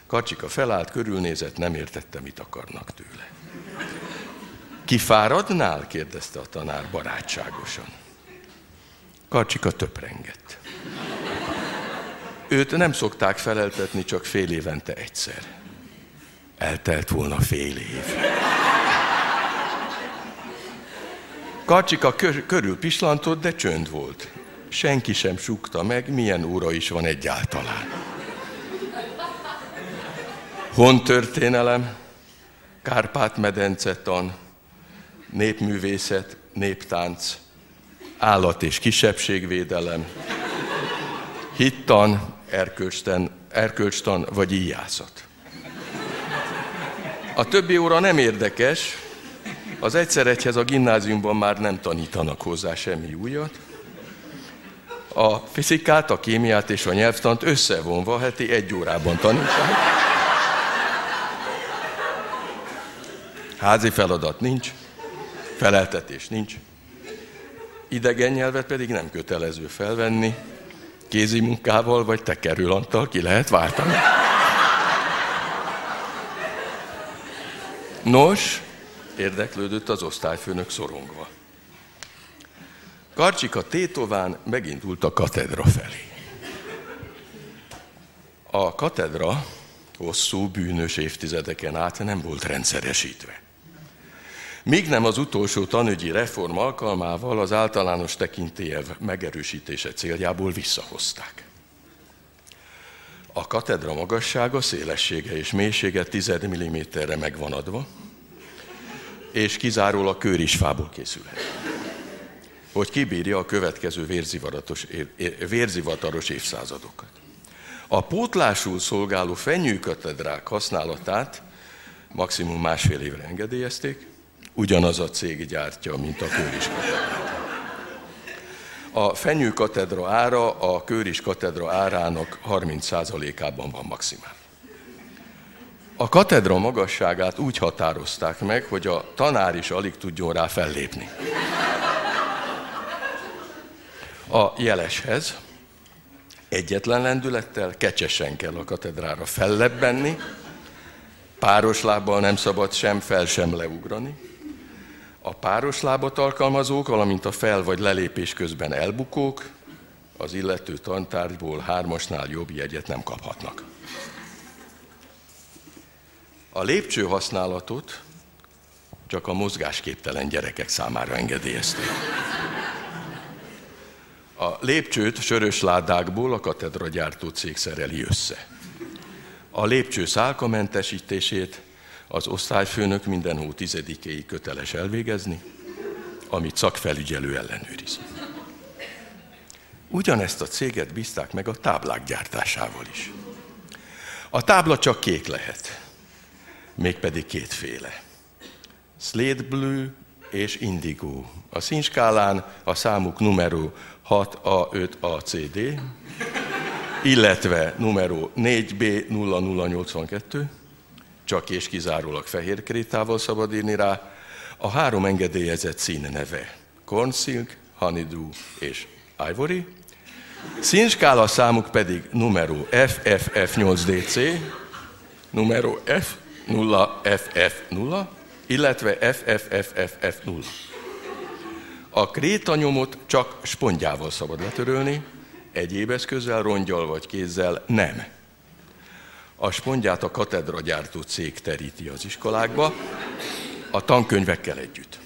Karcsika felállt, körülnézett, nem értette, mit akarnak tőle. Kifáradnál? kérdezte a tanár barátságosan. Karcsika töprengett. Őt nem szokták feleltetni csak fél évente egyszer. Eltelt volna fél év. Karcsika kör, körül pislantott, de csönd volt. Senki sem sukta meg, milyen óra is van egyáltalán. Hontörténelem, Kárpát-medence tan, népművészet, néptánc, állat- és kisebbségvédelem, hittan, erkölcstan, erkölcstan vagy íjászat. A többi óra nem érdekes, az egyszer egyhez a gimnáziumban már nem tanítanak hozzá semmi újat. A fizikát, a kémiát és a nyelvtant összevonva heti egy órában tanítják. Házi feladat nincs, feleltetés nincs, idegen nyelvet pedig nem kötelező felvenni, Kézi munkával vagy tekerőlanttal ki lehet váltani. Nos, érdeklődött az osztályfőnök szorongva. Karcsika tétován megindult a katedra felé. A katedra hosszú, bűnös évtizedeken át nem volt rendszeresítve. Míg nem az utolsó tanügyi reform alkalmával az általános tekintélyev megerősítése céljából visszahozták. A katedra magassága, szélessége és mélysége 10 mm-re megvan adva, és kizárólag kőrisfából készülhet. Hogy kibírja a következő vérzivataros, vérzivataros évszázadokat. A pótlásul szolgáló fenyőkatedrák használatát maximum másfél évre engedélyezték, ugyanaz a cég gyártja, mint a Kőris katedrát. A Fenyő katedra ára a Kőris katedra árának 30%-ában van maximál. A katedra magasságát úgy határozták meg, hogy a tanár is alig tudjon rá fellépni. A jeleshez egyetlen lendülettel, kecsesen kell a katedrára fellebbenni, páros lábbal nem szabad sem fel, sem leugrani, a páros lábat alkalmazók, valamint a fel- vagy lelépés közben elbukók az illető tantárgyból hármasnál jobb jegyet nem kaphatnak. A lépcső használatot csak a mozgásképtelen gyerekek számára engedélyezték. A lépcsőt sörös ládákból a katedra gyártó cég szereli össze. A lépcső szálkamentesítését az osztályfőnök minden hó tizedikéig köteles elvégezni, amit szakfelügyelő ellenőriz. Ugyanezt a céget bízták meg a táblák gyártásával is. A tábla csak kék lehet, mégpedig kétféle. Slate Blue és Indigo. A színskálán a számuk numero 6A5ACD, illetve numero 4B0082, csak és kizárólag fehér krétával szabad írni rá, a három engedélyezett szín neve. Corn Silk, Honeydew és Ivory. Színskála számuk pedig numero FFF8DC, numero F0FF0, illetve FFFFF0. A krétanyomot csak spontjával szabad letörölni, egyéb eszközzel, rongyal vagy kézzel nem a spondját a katedra gyártó cég teríti az iskolákba, a tankönyvekkel együtt.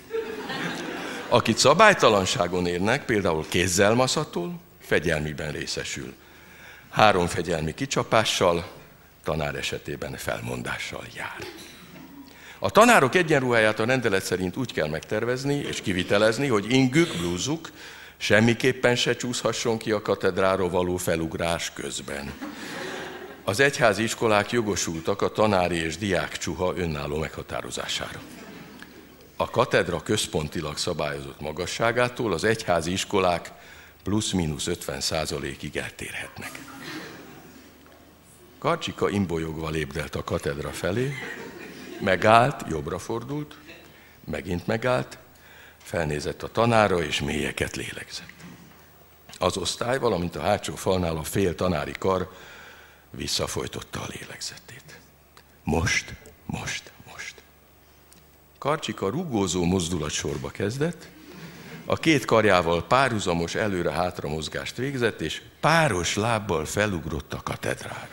Akit szabálytalanságon érnek, például kézzel maszatol, fegyelmiben részesül. Három fegyelmi kicsapással, tanár esetében felmondással jár. A tanárok egyenruháját a rendelet szerint úgy kell megtervezni és kivitelezni, hogy ingük, blúzuk semmiképpen se csúszhasson ki a katedráról való felugrás közben. Az egyházi iskolák jogosultak a tanári és diák csuha önálló meghatározására. A katedra központilag szabályozott magasságától az egyházi iskolák plusz-minusz 50 százalékig eltérhetnek. Karcsika imbolyogva lépdelt a katedra felé, megállt, jobbra fordult, megint megállt, felnézett a tanára és mélyeket lélegzett. Az osztály, valamint a hátsó falnál a fél tanári kar visszafolytotta a lélegzetét. Most, most, most. Karcsika rugózó mozdulatsorba kezdett, a két karjával párhuzamos előre-hátra mozgást végzett, és páros lábbal felugrott a katedrára.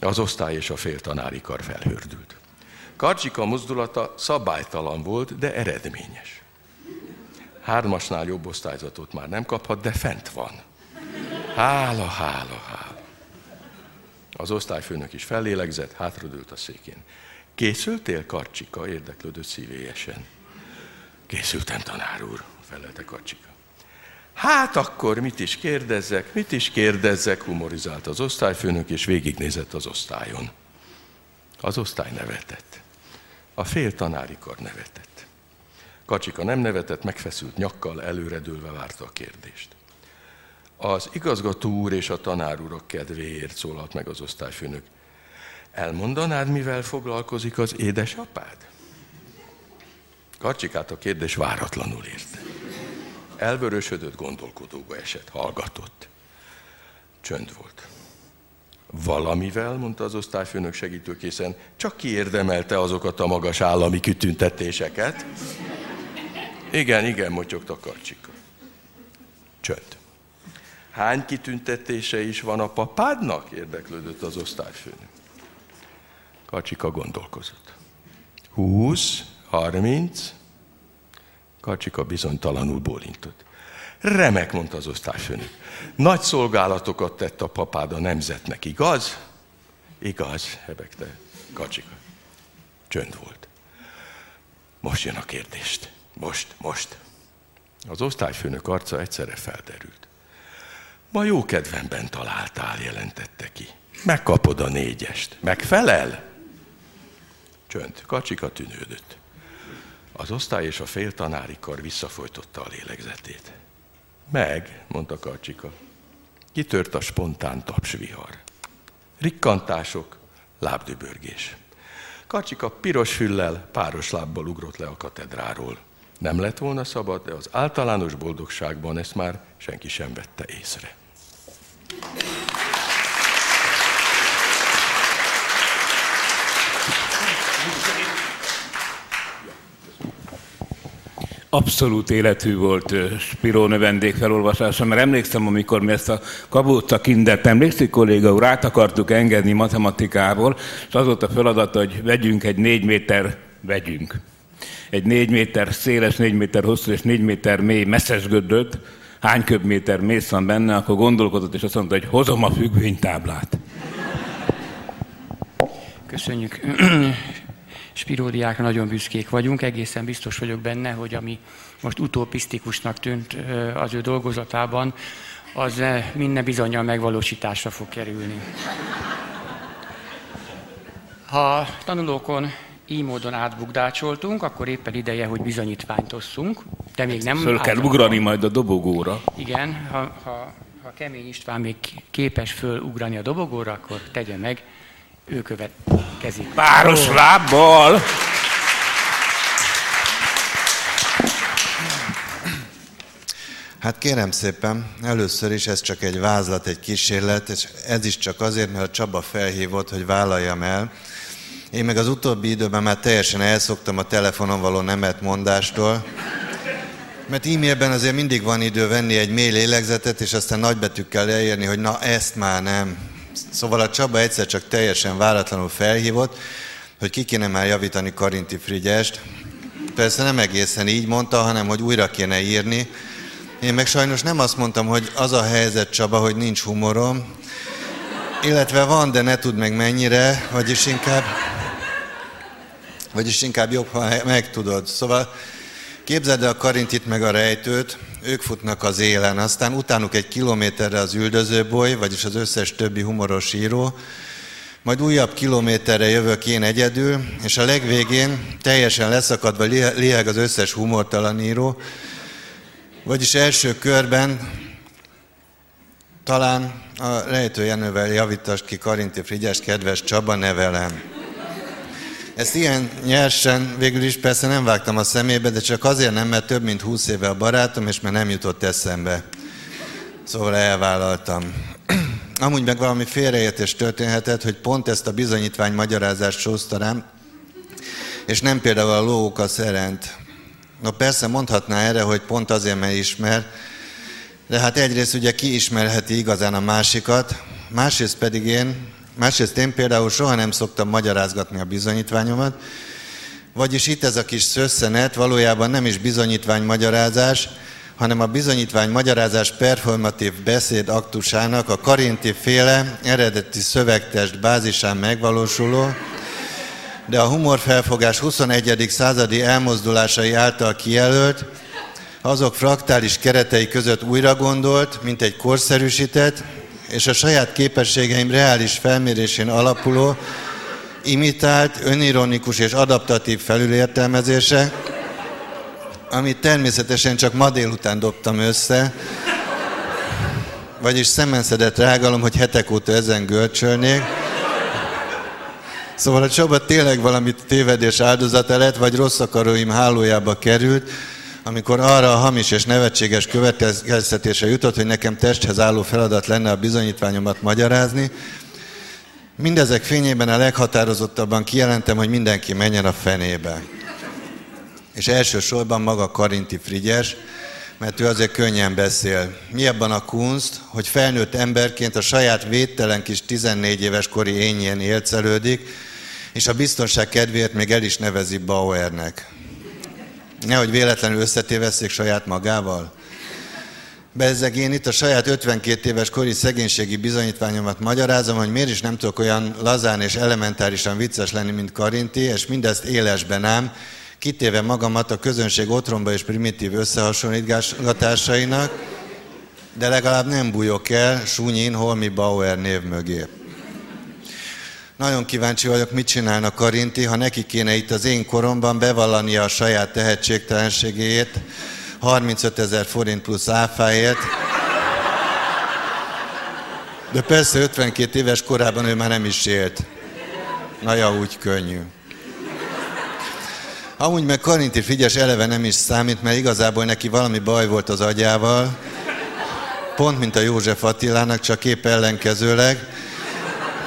Az osztály és a fél tanári kar felhördült. Karcsika mozdulata szabálytalan volt, de eredményes. Hármasnál jobb osztályzatot már nem kaphat, de fent van. Hála, hála, hála. Az osztályfőnök is fellélegzett, hátradőlt a székén. Készültél, Karcsika? érdeklődött szívélyesen. Készültem, tanár úr, felelte Karcsika. Hát akkor mit is kérdezzek, mit is kérdezzek, humorizált az osztályfőnök, és végignézett az osztályon. Az osztály nevetett. A fél tanári kar nevetett. Kacsika nem nevetett, megfeszült nyakkal, előredőlve várta a kérdést. Az igazgató úr és a tanár urak kedvéért szólalt meg az osztályfőnök. Elmondanád, mivel foglalkozik az édesapád? Karcsikát a kérdés váratlanul érte. Elvörösödött, gondolkodóba esett, hallgatott. Csönd volt. Valamivel, mondta az osztályfőnök segítőkészen, csak kiérdemelte azokat a magas állami kitüntetéseket. Igen, igen, motyogta Karcsika. Csönd. Hány kitüntetése is van a papádnak? érdeklődött az osztályfőnök. Kacsika gondolkozott. Húsz, harminc. Kacsika bizonytalanul bólintott. Remek, mondta az osztályfőnök. Nagy szolgálatokat tett a papád a nemzetnek, igaz? Igaz, hebegte Kacsika. Csönd volt. Most jön a kérdést. Most, most. Az osztályfőnök arca egyszerre felderült. Ma jó kedvemben találtál, jelentette ki. Megkapod a négyest. Megfelel? Csönd. Kacsika tűnődött. Az osztály és a fél tanári kar visszafolytotta a lélegzetét. Meg, mondta Kacsika. Kitört a spontán tapsvihar. Rikkantások, lábdübörgés. Kacsika piros füllel, páros lábbal ugrott le a katedráról. Nem lett volna szabad, de az általános boldogságban ezt már senki sem vette észre. Abszolút életű volt Spirónő vendégfelolvasása, mert emlékszem, amikor mi ezt a Kabóca Kindert, emlékszik kolléga úr, át akartuk engedni matematikából, és az volt a feladat, hogy vegyünk egy négy méter, vegyünk, egy négy méter széles, négy méter hosszú és négy méter mély messzes gödöt, hány köbméter mész van benne, akkor gondolkodott, és azt mondta, hogy hozom a függvénytáblát. Köszönjük. Spiródiákra nagyon büszkék vagyunk, egészen biztos vagyok benne, hogy ami most utopisztikusnak tűnt az ő dolgozatában, az minden bizonyal megvalósításra fog kerülni. Ha tanulókon így módon átbukdácsoltunk, akkor éppen ideje, hogy bizonyítványt osszunk. De még nem... Föl kell ugrani majd a dobogóra. Igen, ha, ha, ha Kemény István még képes fölugrani a dobogóra, akkor tegye meg, ő következik. Páros lábbal! Hát kérem szépen, először is ez csak egy vázlat, egy kísérlet, és ez is csak azért, mert a Csaba felhívott, hogy vállaljam el. Én meg az utóbbi időben már teljesen elszoktam a telefonon való nemet mondástól, mert e-mailben azért mindig van idő venni egy mély lélegzetet, és aztán nagybetűkkel leírni, hogy na ezt már nem. Szóval a Csaba egyszer csak teljesen váratlanul felhívott, hogy ki kéne már javítani Karinti Frigyest. Persze nem egészen így mondta, hanem hogy újra kéne írni. Én meg sajnos nem azt mondtam, hogy az a helyzet, Csaba, hogy nincs humorom, illetve van, de ne tud meg mennyire, vagyis inkább, vagyis inkább jobb, ha megtudod. Szóval képzeld el a Karintit meg a rejtőt, ők futnak az élen, aztán utánuk egy kilométerre az üldözőboly, vagyis az összes többi humoros író, majd újabb kilométerre jövök én egyedül, és a legvégén teljesen leszakadva lieg az összes humortalan író, vagyis első körben talán a rejtő Jenővel javítasd ki Karinti Frigyes kedves Csaba nevelem. Ezt ilyen nyersen végül is persze nem vágtam a szemébe, de csak azért nem, mert több mint húsz éve a barátom, és már nem jutott eszembe. Szóval elvállaltam. Amúgy meg valami félreértés történhetett, hogy pont ezt a bizonyítvány magyarázást sózta rám, és nem például a lóóka szerent. No persze mondhatná erre, hogy pont azért, mert ismer, de hát egyrészt ugye ki ismerheti igazán a másikat, másrészt pedig én, Másrészt én például soha nem szoktam magyarázgatni a bizonyítványomat, vagyis itt ez a kis szösszenet valójában nem is bizonyítvány magyarázás, hanem a bizonyítvány magyarázás performatív beszéd aktusának a Karinti féle eredeti szövegtest bázisán megvalósuló, de a humorfelfogás 21. századi elmozdulásai által kijelölt, azok fraktális keretei között újra gondolt, mint egy korszerűsített, és a saját képességeim reális felmérésén alapuló, imitált, önironikus és adaptatív felülértelmezése, amit természetesen csak ma délután dobtam össze, vagyis szemenszedett rágalom, hogy hetek óta ezen görcsölnék. Szóval a Csaba tényleg valamit tévedés áldozata lett, vagy rossz akaróim hálójába került, amikor arra a hamis és nevetséges következtetésre jutott, hogy nekem testhez álló feladat lenne a bizonyítványomat magyarázni, mindezek fényében a leghatározottabban kijelentem, hogy mindenki menjen a fenébe. És elsősorban maga Karinti Frigyes, mert ő azért könnyen beszél. Mi ebben a kunst, hogy felnőtt emberként a saját védtelen kis 14 éves kori énjén élcelődik, és a biztonság kedvéért még el is nevezi Bauernek. Nehogy véletlenül összetévesszék saját magával. Bezzeg én itt a saját 52 éves kori szegénységi bizonyítványomat magyarázom, hogy miért is nem tudok olyan lazán és elementárisan vicces lenni, mint Karinti, és mindezt élesben ám, kitéve magamat a közönség otromba és primitív összehasonlításainak, de legalább nem bújok el Sunyin Holmi Bauer név mögé. Nagyon kíváncsi vagyok, mit csinálna Karinti, ha neki kéne itt az én koromban bevallania a saját tehetségtelenségét, 35 ezer forint plusz áfáért. De persze 52 éves korában ő már nem is élt. Na ja, úgy könnyű. Amúgy meg Karinti Figyes eleve nem is számít, mert igazából neki valami baj volt az agyával, pont mint a József Attilának, csak épp ellenkezőleg.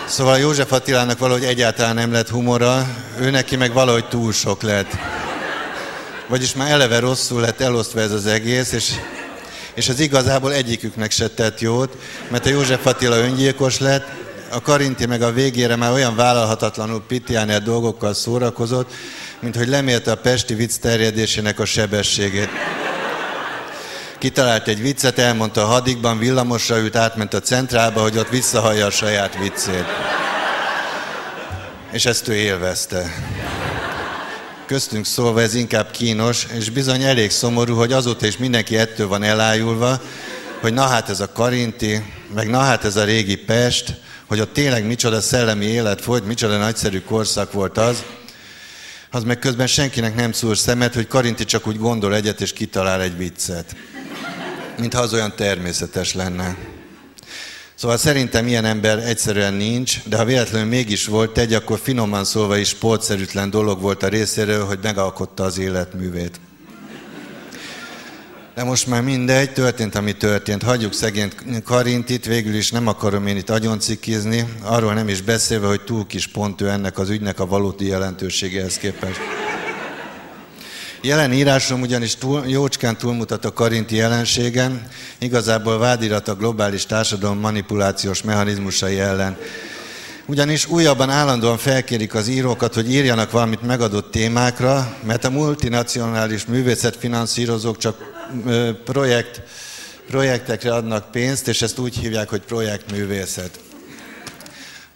Szóval József Attilának valahogy egyáltalán nem lett humora, ő neki meg valahogy túl sok lett. Vagyis már eleve rosszul lett elosztva ez az egész, és, és ez igazából egyiküknek se tett jót, mert a József Attila öngyilkos lett, a Karinti meg a végére már olyan vállalhatatlanul pitiáner dolgokkal szórakozott, mint hogy lemérte a pesti vicc terjedésének a sebességét. Kitalált egy viccet, elmondta a hadikban, villamosra ült, átment a centrálba, hogy ott visszahallja a saját viccét. És ezt ő élvezte. Köztünk szólva ez inkább kínos, és bizony elég szomorú, hogy azóta is mindenki ettől van elájulva, hogy na hát ez a Karinti, meg na hát ez a régi Pest, hogy ott tényleg micsoda szellemi élet volt, micsoda nagyszerű korszak volt az, az meg közben senkinek nem szúr szemet, hogy Karinti csak úgy gondol egyet és kitalál egy viccet. Mintha az olyan természetes lenne. Szóval szerintem ilyen ember egyszerűen nincs, de ha véletlenül mégis volt egy, akkor finoman szólva is sportszerűtlen dolog volt a részéről, hogy megalkotta az életművét. De most már mindegy, történt, ami történt. Hagyjuk szegény Karintit, végül is nem akarom én itt agyoncikizni, arról nem is beszélve, hogy túl kis pont ő ennek az ügynek a valódi jelentőségehez képest. Jelen írásom ugyanis túl, jócskán túlmutat a karinti jelenségen, igazából vádirat a globális társadalom manipulációs mechanizmusai ellen. Ugyanis újabban állandóan felkérik az írókat, hogy írjanak valamit megadott témákra, mert a multinacionális művészetfinanszírozók csak projekt, projektekre adnak pénzt, és ezt úgy hívják, hogy projektművészet.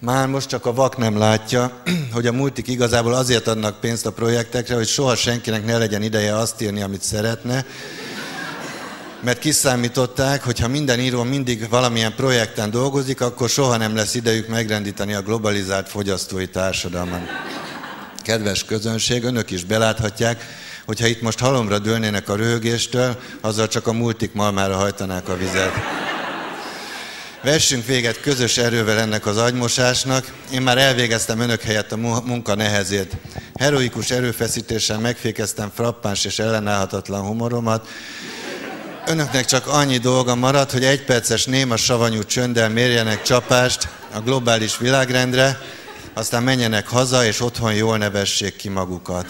Már most csak a vak nem látja, hogy a multik igazából azért adnak pénzt a projektekre, hogy soha senkinek ne legyen ideje azt írni, amit szeretne, mert kiszámították, hogy ha minden író mindig valamilyen projekten dolgozik, akkor soha nem lesz idejük megrendíteni a globalizált fogyasztói társadalmat. Kedves közönség, önök is beláthatják, hogyha itt most halomra dőlnének a röhögéstől, azzal csak a multik malmára hajtanák a vizet. Vessünk véget közös erővel ennek az agymosásnak. Én már elvégeztem önök helyett a munka nehezét. Heroikus erőfeszítéssel megfékeztem frappáns és ellenállhatatlan humoromat. Önöknek csak annyi dolga maradt, hogy egy perces néma savanyú csönddel mérjenek csapást a globális világrendre, aztán menjenek haza, és otthon jól nevessék ki magukat.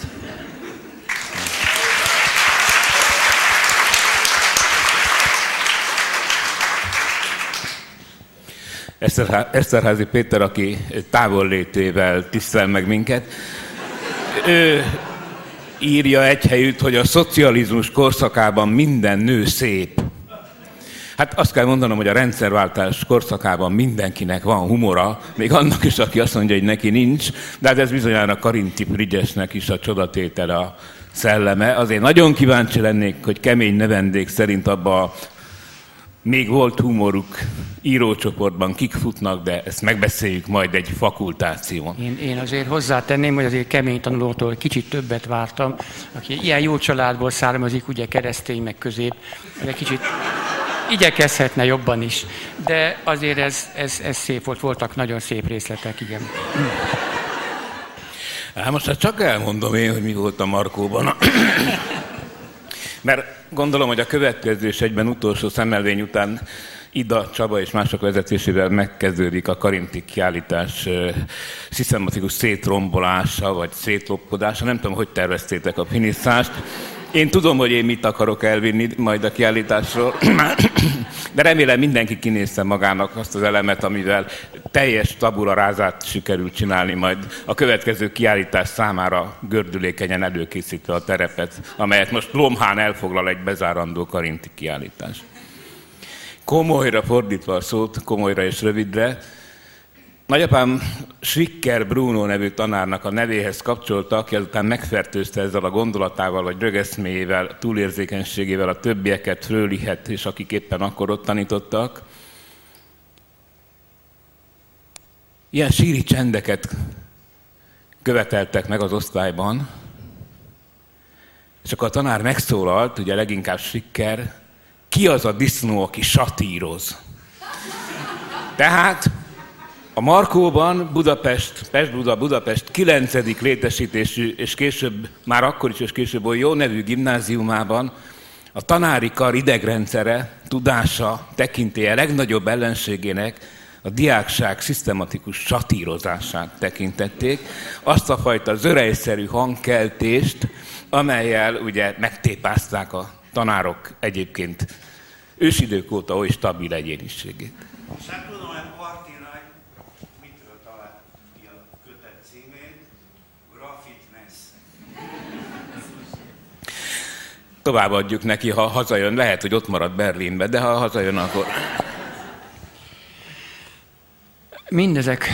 Eszterházi Péter, aki távollétével tisztel meg minket, ő írja egy helyütt, hogy a szocializmus korszakában minden nő szép. Hát azt kell mondanom, hogy a rendszerváltás korszakában mindenkinek van humora, még annak is, aki azt mondja, hogy neki nincs, de hát ez bizonyára Karinti Frigyesnek is a csodatétel a szelleme. Azért nagyon kíváncsi lennék, hogy kemény nevendék szerint abba a még volt humoruk írócsoportban, kik futnak, de ezt megbeszéljük majd egy fakultáción. Én, én azért hozzátenném, hogy azért kemény tanulótól kicsit többet vártam, aki ilyen jó családból származik, ugye keresztény meg közép, de kicsit igyekezhetne jobban is. De azért ez, ez, ez szép volt, voltak nagyon szép részletek, igen. Hát most hát csak elmondom én, hogy mi volt a Markóban. Mert gondolom, hogy a következő és egyben utolsó szemelvény után Ida Csaba és mások vezetésével megkezdődik a karinti kiállítás szisztematikus szétrombolása, vagy szétlopkodása. Nem tudom, hogy terveztétek a finiszást. Én tudom, hogy én mit akarok elvinni majd a kiállításról, de remélem mindenki kinézte magának azt az elemet, amivel teljes tabula rázát sikerül csinálni majd a következő kiállítás számára gördülékenyen előkészítve a terepet, amelyet most Lomhán elfoglal egy bezárandó karinti kiállítás. Komolyra fordítva a szót, komolyra és rövidre, Nagyapám Svikker Bruno nevű tanárnak a nevéhez kapcsolta, aki azután megfertőzte ezzel a gondolatával, vagy rögeszméjével, túlérzékenységével a többieket, Frölihet, és akik éppen akkor ott tanítottak. Ilyen síri csendeket követeltek meg az osztályban, és akkor a tanár megszólalt, ugye leginkább Sikker, ki az a disznó, aki satíroz? Tehát a Markóban Budapest, Pest-Buda, Budapest 9. létesítésű, és később, már akkor is, és később olyan jó nevű gimnáziumában a tanári kar idegrendszere, tudása, tekintélye legnagyobb ellenségének a diákság szisztematikus satírozását tekintették, azt a fajta zörejszerű hangkeltést, amelyel ugye megtépázták a tanárok egyébként ősidők óta oly stabil egyéniségét. Továbbadjuk neki, ha hazajön. Lehet, hogy ott marad Berlinbe, de ha hazajön, akkor... Mindezek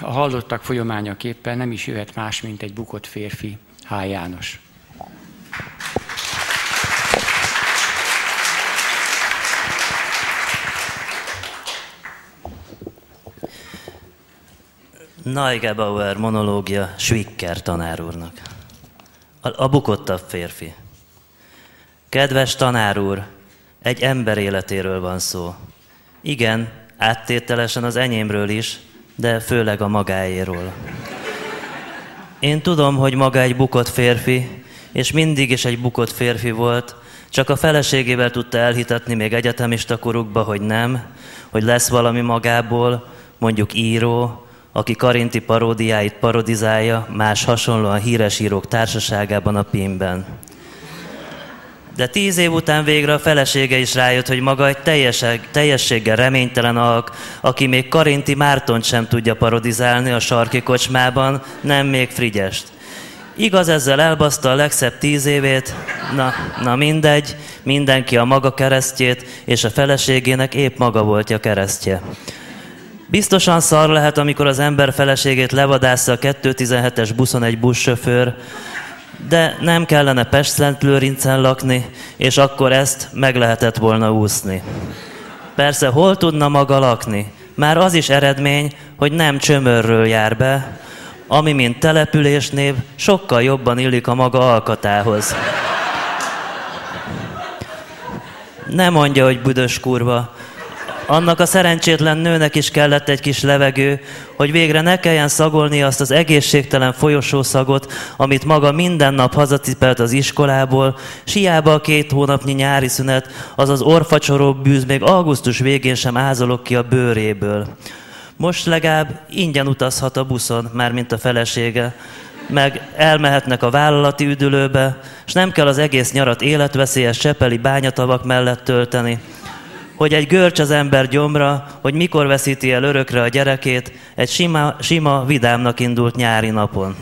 a hallottak folyamányaképpen nem is jöhet más, mint egy bukott férfi, H. János. Neugebauer monológia Schwicker tanár úrnak. A, a bukottabb férfi. Kedves tanár úr, egy ember életéről van szó. Igen, áttételesen az enyémről is, de főleg a magáéról. Én tudom, hogy maga egy bukott férfi, és mindig is egy bukott férfi volt, csak a feleségével tudta elhitetni még egyetemista korukba, hogy nem, hogy lesz valami magából, mondjuk író, aki Karinti paródiáit parodizálja más hasonlóan híres írók társaságában a PIM-ben. De tíz év után végre a felesége is rájött, hogy maga egy teljeseg, teljességgel reménytelen alk, aki még Karinti Mártont sem tudja parodizálni a sarki kocsmában, nem még Frigyest. Igaz, ezzel elbaszta a legszebb tíz évét, na, na mindegy, mindenki a maga keresztjét, és a feleségének épp maga voltja keresztje. Biztosan szar lehet, amikor az ember feleségét levadásza a 217-es buszon egy buszsofőr, de nem kellene Pest-Szent lakni, és akkor ezt meg lehetett volna úszni. Persze, hol tudna maga lakni? Már az is eredmény, hogy nem csömörről jár be, ami mint településnév sokkal jobban illik a maga alkatához. Nem mondja, hogy büdös kurva, annak a szerencsétlen nőnek is kellett egy kis levegő, hogy végre ne kelljen szagolni azt az egészségtelen folyosószagot, amit maga minden nap hazacipelt az iskolából, siába a két hónapnyi nyári szünet, az az orfacsoró bűz még augusztus végén sem ázolok ki a bőréből. Most legalább ingyen utazhat a buszon, mármint a felesége, meg elmehetnek a vállalati üdülőbe, és nem kell az egész nyarat életveszélyes csepeli bányatavak mellett tölteni, hogy egy görcs az ember gyomra, hogy mikor veszíti el örökre a gyerekét egy sima, sima vidámnak indult nyári napon.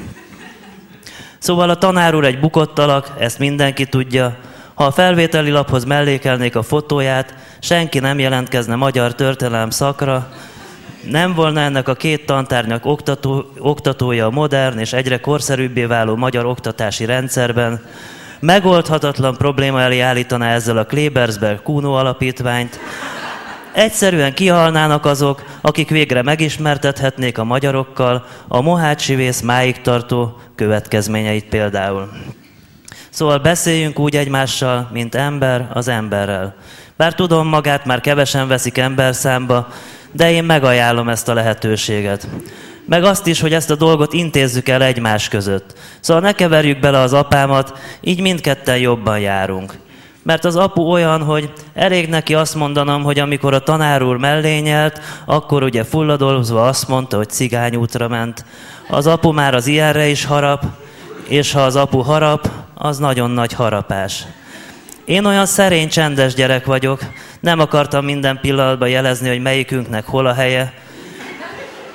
Szóval a tanár úr egy bukott alak, ezt mindenki tudja. Ha a felvételi laphoz mellékelnék a fotóját, senki nem jelentkezne magyar történelem szakra, nem volna ennek a két tantárnyak oktató, oktatója a modern és egyre korszerűbbé váló magyar oktatási rendszerben, megoldhatatlan probléma elé állítaná ezzel a Klebersberg Kuno alapítványt, Egyszerűen kihalnának azok, akik végre megismertethetnék a magyarokkal a mohácsi vész máig tartó következményeit például. Szóval beszéljünk úgy egymással, mint ember az emberrel. Bár tudom, magát már kevesen veszik ember számba, de én megajánlom ezt a lehetőséget meg azt is, hogy ezt a dolgot intézzük el egymás között. Szóval ne keverjük bele az apámat, így mindketten jobban járunk. Mert az apu olyan, hogy elég neki azt mondanom, hogy amikor a tanár úr mellé nyelt, akkor ugye fulladolzva azt mondta, hogy cigányútra ment. Az apu már az ilyenre is harap, és ha az apu harap, az nagyon nagy harapás. Én olyan szerény, csendes gyerek vagyok, nem akartam minden pillanatban jelezni, hogy melyikünknek hol a helye.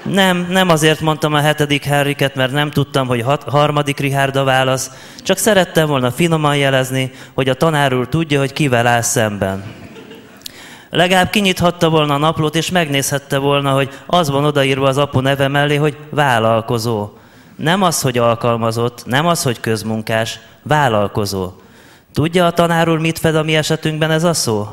Nem, nem azért mondtam a hetedik Henriket, mert nem tudtam, hogy hat, harmadik Richard a válasz, csak szerettem volna finoman jelezni, hogy a tanár úr tudja, hogy kivel áll szemben. Legalább kinyithatta volna a naplót, és megnézhette volna, hogy az van odaírva az apu neve mellé, hogy vállalkozó. Nem az, hogy alkalmazott, nem az, hogy közmunkás, vállalkozó. Tudja a tanár úr, mit fed a mi esetünkben ez a szó?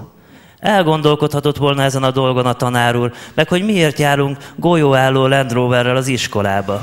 Elgondolkodhatott volna ezen a dolgon a tanár úr, meg hogy miért járunk golyóálló Land Roverrel az iskolába.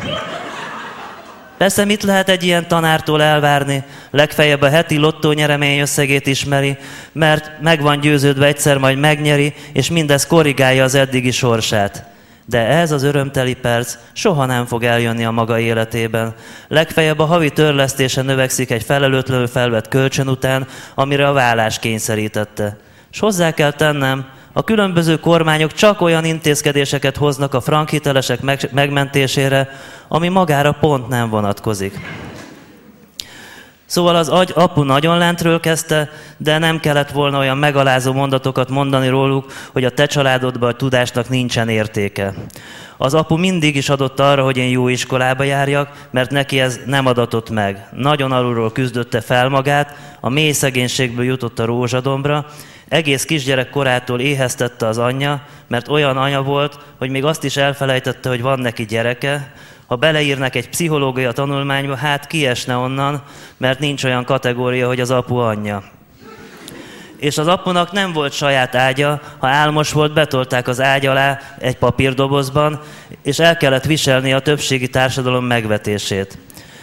Persze mit lehet egy ilyen tanártól elvárni? Legfeljebb a heti lottó nyeremény összegét ismeri, mert meg van győződve egyszer majd megnyeri, és mindez korrigálja az eddigi sorsát. De ez az örömteli perc soha nem fog eljönni a maga életében. Legfeljebb a havi törlesztése növekszik egy felelőtlenül felvett kölcsön után, amire a vállás kényszerítette. És hozzá kell tennem, a különböző kormányok csak olyan intézkedéseket hoznak a frankhitelesek megmentésére, ami magára pont nem vonatkozik. Szóval az agy apu nagyon lentről kezdte, de nem kellett volna olyan megalázó mondatokat mondani róluk, hogy a te családodban a tudásnak nincsen értéke. Az apu mindig is adott arra, hogy én jó iskolába járjak, mert neki ez nem adatott meg. Nagyon alulról küzdötte fel magát, a mély szegénységből jutott a rózsadombra, egész kisgyerek korától éheztette az anyja, mert olyan anya volt, hogy még azt is elfelejtette, hogy van neki gyereke, ha beleírnak egy pszichológia tanulmányba, hát kiesne onnan, mert nincs olyan kategória, hogy az apu anyja. És az apunak nem volt saját ágya, ha álmos volt, betolták az ágy alá egy papírdobozban, és el kellett viselni a többségi társadalom megvetését.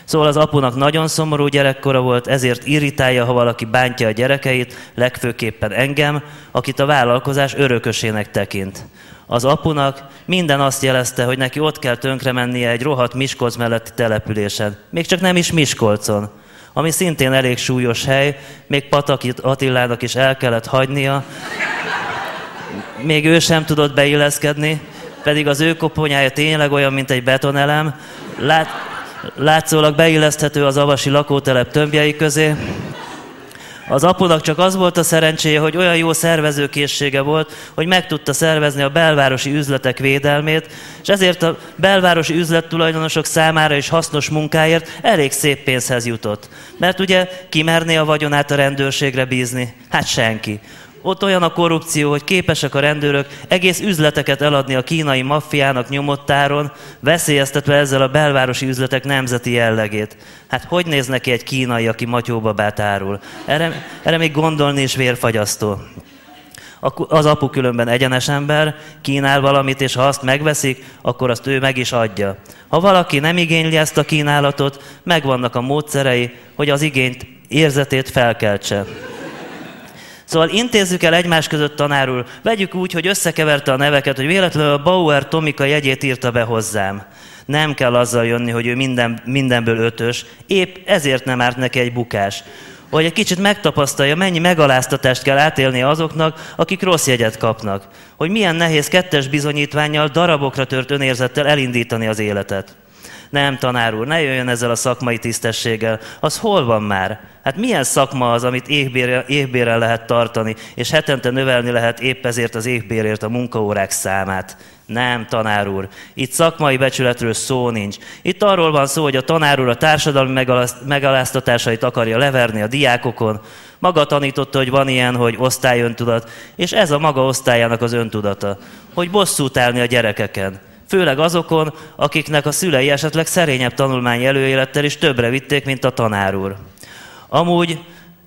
Szóval az apunak nagyon szomorú gyerekkora volt, ezért irritálja, ha valaki bántja a gyerekeit, legfőképpen engem, akit a vállalkozás örökösének tekint. Az apunak minden azt jelezte, hogy neki ott kell tönkre mennie egy rohadt Miskolc melletti településen. Még csak nem is Miskolcon, ami szintén elég súlyos hely, még Patakit Attilának is el kellett hagynia. Még ő sem tudott beilleszkedni, pedig az ő koponyája tényleg olyan, mint egy betonelem. Lát, látszólag beilleszthető az avasi lakótelep tömbjei közé. Az apunak csak az volt a szerencséje, hogy olyan jó szervezőkészsége volt, hogy meg tudta szervezni a belvárosi üzletek védelmét, és ezért a belvárosi üzlettulajdonosok számára is hasznos munkáért elég szép pénzhez jutott. Mert ugye ki merné a vagyonát a rendőrségre bízni? Hát senki. Ott olyan a korrupció, hogy képesek a rendőrök egész üzleteket eladni a kínai maffiának nyomottáron, veszélyeztetve ezzel a belvárosi üzletek nemzeti jellegét. Hát hogy néz neki egy kínai, aki matyóbabát árul? Erre, erre még gondolni is vérfagyasztó. Az apu különben egyenes ember, kínál valamit, és ha azt megveszik, akkor azt ő meg is adja. Ha valaki nem igényli ezt a kínálatot, megvannak a módszerei, hogy az igényt érzetét felkeltse. Szóval intézzük el egymás között tanárul, vegyük úgy, hogy összekeverte a neveket, hogy véletlenül a Bauer Tomika jegyét írta be hozzám. Nem kell azzal jönni, hogy ő minden, mindenből ötös, épp ezért nem árt neki egy bukás. Hogy egy kicsit megtapasztalja, mennyi megaláztatást kell átélni azoknak, akik rossz jegyet kapnak. Hogy milyen nehéz kettes bizonyítványjal, darabokra tört önérzettel elindítani az életet. Nem, tanár úr, ne jöjjön ezzel a szakmai tisztességgel. Az hol van már? Hát milyen szakma az, amit éhbérrel, éhbérrel lehet tartani, és hetente növelni lehet épp ezért az éhbérért a munkaórák számát? Nem, tanár úr. Itt szakmai becsületről szó nincs. Itt arról van szó, hogy a tanár úr a társadalmi megaláztatásait akarja leverni a diákokon. Maga tanította, hogy van ilyen, hogy osztályöntudat, és ez a maga osztályának az öntudata. Hogy bosszút állni a gyerekeken. Főleg azokon, akiknek a szülei esetleg szerényebb tanulmány előélettel is többre vitték, mint a tanár úr. Amúgy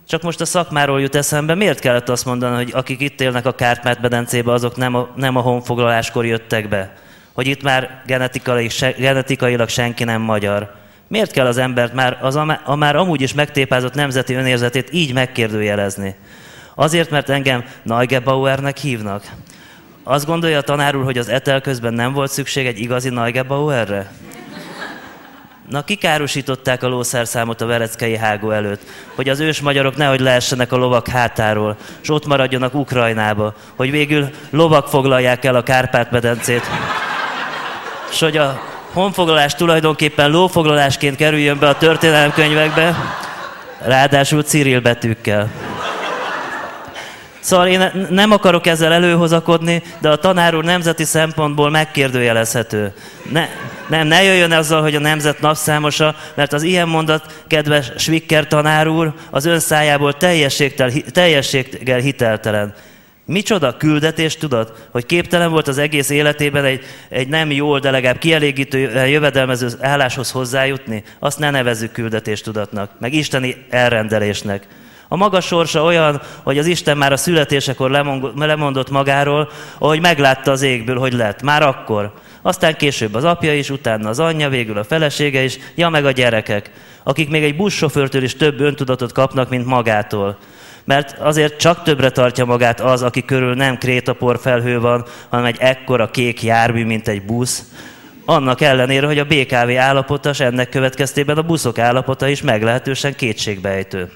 csak most a szakmáról jut eszembe, miért kellett azt mondani, hogy akik itt élnek a Kárpát medencébe, azok nem a, nem a honfoglaláskor jöttek be? Hogy itt már genetikai, se, genetikailag senki nem magyar. Miért kell az embert már, az a, a már amúgy is megtépázott nemzeti önérzetét így megkérdőjelezni? Azért, mert engem Neugebauernek hívnak. Azt gondolja a tanár úr, hogy az etel közben nem volt szükség egy igazi Neugebauerre? Na, kikárosították a lószerszámot a vereckei hágó előtt, hogy az ős magyarok nehogy leessenek a lovak hátáról, és ott maradjanak Ukrajnába, hogy végül lovak foglalják el a Kárpát-medencét. És hogy a honfoglalás tulajdonképpen lófoglalásként kerüljön be a történelemkönyvekbe, ráadásul Cyril betűkkel. Szóval én nem akarok ezzel előhozakodni, de a tanár úr nemzeti szempontból megkérdőjelezhető. Ne, nem, ne jöjjön azzal, hogy a nemzet napszámosa, mert az ilyen mondat, kedves Svikker tanár úr, az ön szájából teljességgel hiteltelen. Micsoda küldetés, tudod, hogy képtelen volt az egész életében egy, egy nem jól, de legalább kielégítő jövedelmező álláshoz hozzájutni? Azt ne nevezzük küldetéstudatnak, meg isteni elrendelésnek. A maga sorsa olyan, hogy az Isten már a születésekor lemondott magáról, ahogy meglátta az égből, hogy lett. Már akkor. Aztán később az apja is, utána az anyja, végül a felesége is, ja meg a gyerekek, akik még egy buszsofőrtől is több öntudatot kapnak, mint magától. Mert azért csak többre tartja magát az, aki körül nem krétapor felhő van, hanem egy ekkora kék jármű, mint egy busz, annak ellenére, hogy a BKV állapota, és ennek következtében a buszok állapota is meglehetősen kétségbejtő.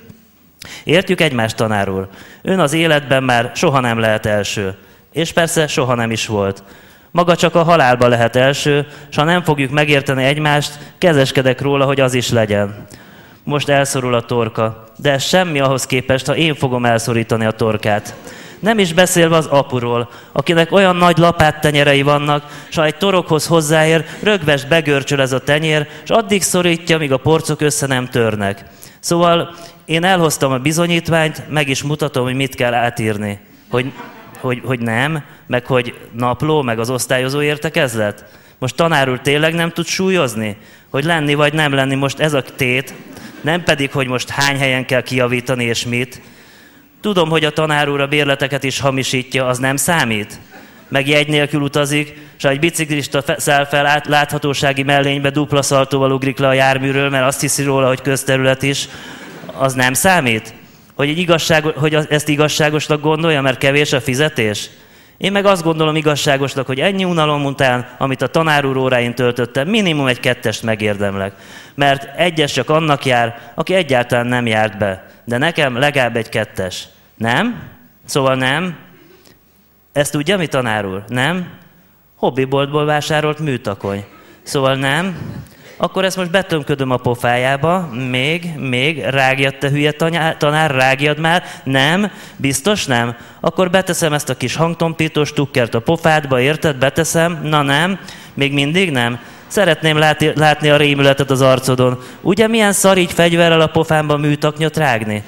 Értjük egymást, tanár úr. Ön az életben már soha nem lehet első. És persze soha nem is volt. Maga csak a halálba lehet első, és ha nem fogjuk megérteni egymást, kezeskedek róla, hogy az is legyen. Most elszorul a torka, de ez semmi ahhoz képest, ha én fogom elszorítani a torkát. Nem is beszélve az apuról, akinek olyan nagy lapát tenyerei vannak, s ha egy torokhoz hozzáér, rögvest begörcsöl ez a tenyér, és addig szorítja, míg a porcok össze nem törnek. Szóval én elhoztam a bizonyítványt, meg is mutatom, hogy mit kell átírni. Hogy, hogy, hogy nem, meg hogy napló, meg az osztályozó értekezlet. Most tanár úr tényleg nem tud súlyozni? Hogy lenni vagy nem lenni most ez a tét, nem pedig, hogy most hány helyen kell kiavítani és mit. Tudom, hogy a tanár úr a bérleteket is hamisítja, az nem számít? Meg jegy nélkül utazik, és egy biciklista száll fel láthatósági mellénybe dupla szaltóval ugrik le a járműről, mert azt hiszi róla, hogy közterület is, az nem számít? Hogy, egy igazság, hogy ezt igazságosnak gondolja, mert kevés a fizetés? Én meg azt gondolom igazságosnak, hogy ennyi unalom után, amit a tanár úr óráin töltöttem, minimum egy kettest megérdemlek. Mert egyes csak annak jár, aki egyáltalán nem járt be. De nekem legalább egy kettes. Nem? Szóval nem? Ezt tudja, mi tanár úr? Nem? Hobbiboltból vásárolt műtakony. Szóval nem? akkor ezt most betömködöm a pofájába, még, még, rágjad te hülye tanár, rágjad már, nem, biztos nem, akkor beteszem ezt a kis hangtompítós tukkert a pofádba, érted, beteszem, na nem, még mindig nem, Szeretném látni, látni a rémületet az arcodon. Ugye milyen szar így fegyverrel a pofámba műtaknyot rágni?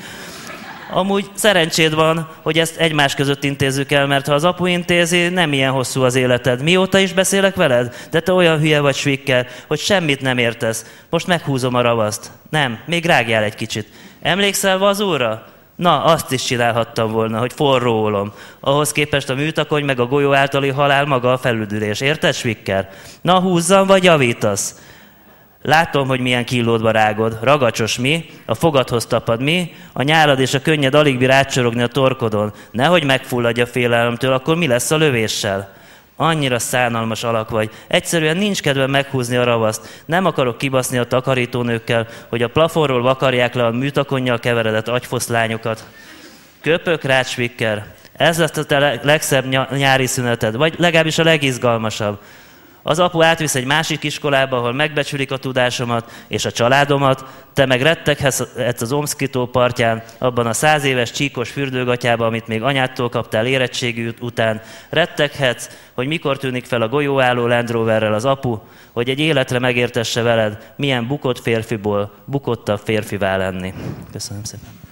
Amúgy szerencséd van, hogy ezt egymás között intézzük el, mert ha az apu intézi, nem ilyen hosszú az életed. Mióta is beszélek veled? De te olyan hülye vagy svikkel, hogy semmit nem értesz. Most meghúzom a ravaszt. Nem, még rágjál egy kicsit. Emlékszel vazúra? Na, azt is csinálhattam volna, hogy forróolom. Ahhoz képest a műtakony meg a golyó általi halál maga a felüldülés. Érted, Svikker? Na, húzzam, vagy javítasz? Látom, hogy milyen kilódba rágod. Ragacsos mi, a fogadhoz tapad mi, a nyálad és a könnyed alig bír átsorogni a torkodon. Nehogy megfulladj a félelemtől, akkor mi lesz a lövéssel? Annyira szánalmas alak vagy. Egyszerűen nincs kedve meghúzni a ravaszt. Nem akarok kibaszni a takarítónőkkel, hogy a plafonról vakarják le a műtakonnyal keveredett agyfoszlányokat. Köpök, rácsvikker. Ez lesz a te legszebb nyári szüneted, vagy legalábbis a legizgalmasabb. Az apu átvisz egy másik iskolába, ahol megbecsülik a tudásomat és a családomat, te meg retteghetsz az Omszkitó partján, abban a száz éves csíkos fürdőgatyában, amit még anyától kaptál érettségi után. Retteghetsz, hogy mikor tűnik fel a golyóálló Land Roverrel az apu, hogy egy életre megértesse veled, milyen bukott férfiból bukottabb férfivá lenni. Köszönöm szépen.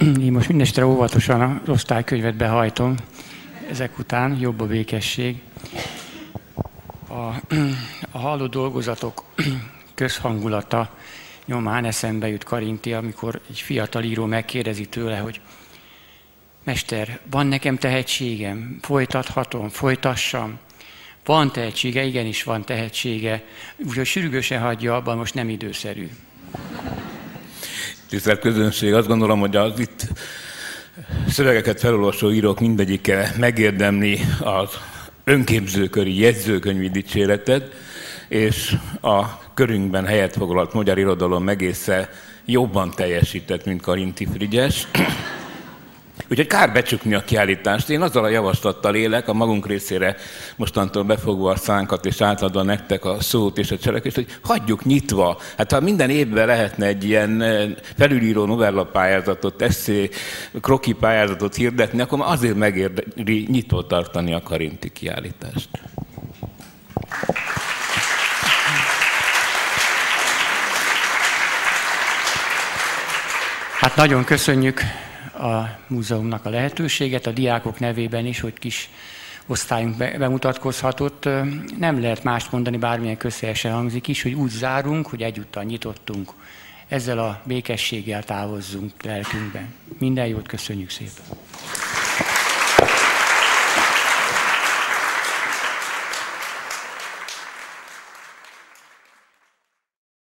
Én most mindestre óvatosan az osztálykönyvet behajtom, ezek után jobb a békesség. A, a halló dolgozatok közhangulata nyomán eszembe jut Karinti, amikor egy fiatal író megkérdezi tőle, hogy Mester, van nekem tehetségem, folytathatom, folytassam. Van tehetsége, igenis van tehetsége, úgyhogy sürgősen hagyja abban, most nem időszerű. Tisztelt közönség, azt gondolom, hogy az itt szövegeket felolvasó írók mindegyike megérdemli az önképzőköri jegyzőkönyvi dicséretet, és a körünkben helyet foglalt magyar irodalom egésze jobban teljesített, mint Karinti Frigyes. Úgyhogy kár becsukni a kiállítást. Én azzal a javaslattal élek, a magunk részére mostantól befogva a szánkat, és átadva nektek a szót és a cselekvést, hogy hagyjuk nyitva. Hát ha minden évben lehetne egy ilyen eh, felülíró novella pályázatot, eszé, kroki pályázatot hirdetni, akkor azért megéri nyitva tartani a karinti kiállítást. Hát nagyon köszönjük a múzeumnak a lehetőséget, a diákok nevében is, hogy kis osztályunk bemutatkozhatott. Nem lehet mást mondani, bármilyen közhelyesen hangzik is, hogy úgy zárunk, hogy egyúttal nyitottunk. Ezzel a békességgel távozzunk lelkünkben. Minden jót köszönjük szépen!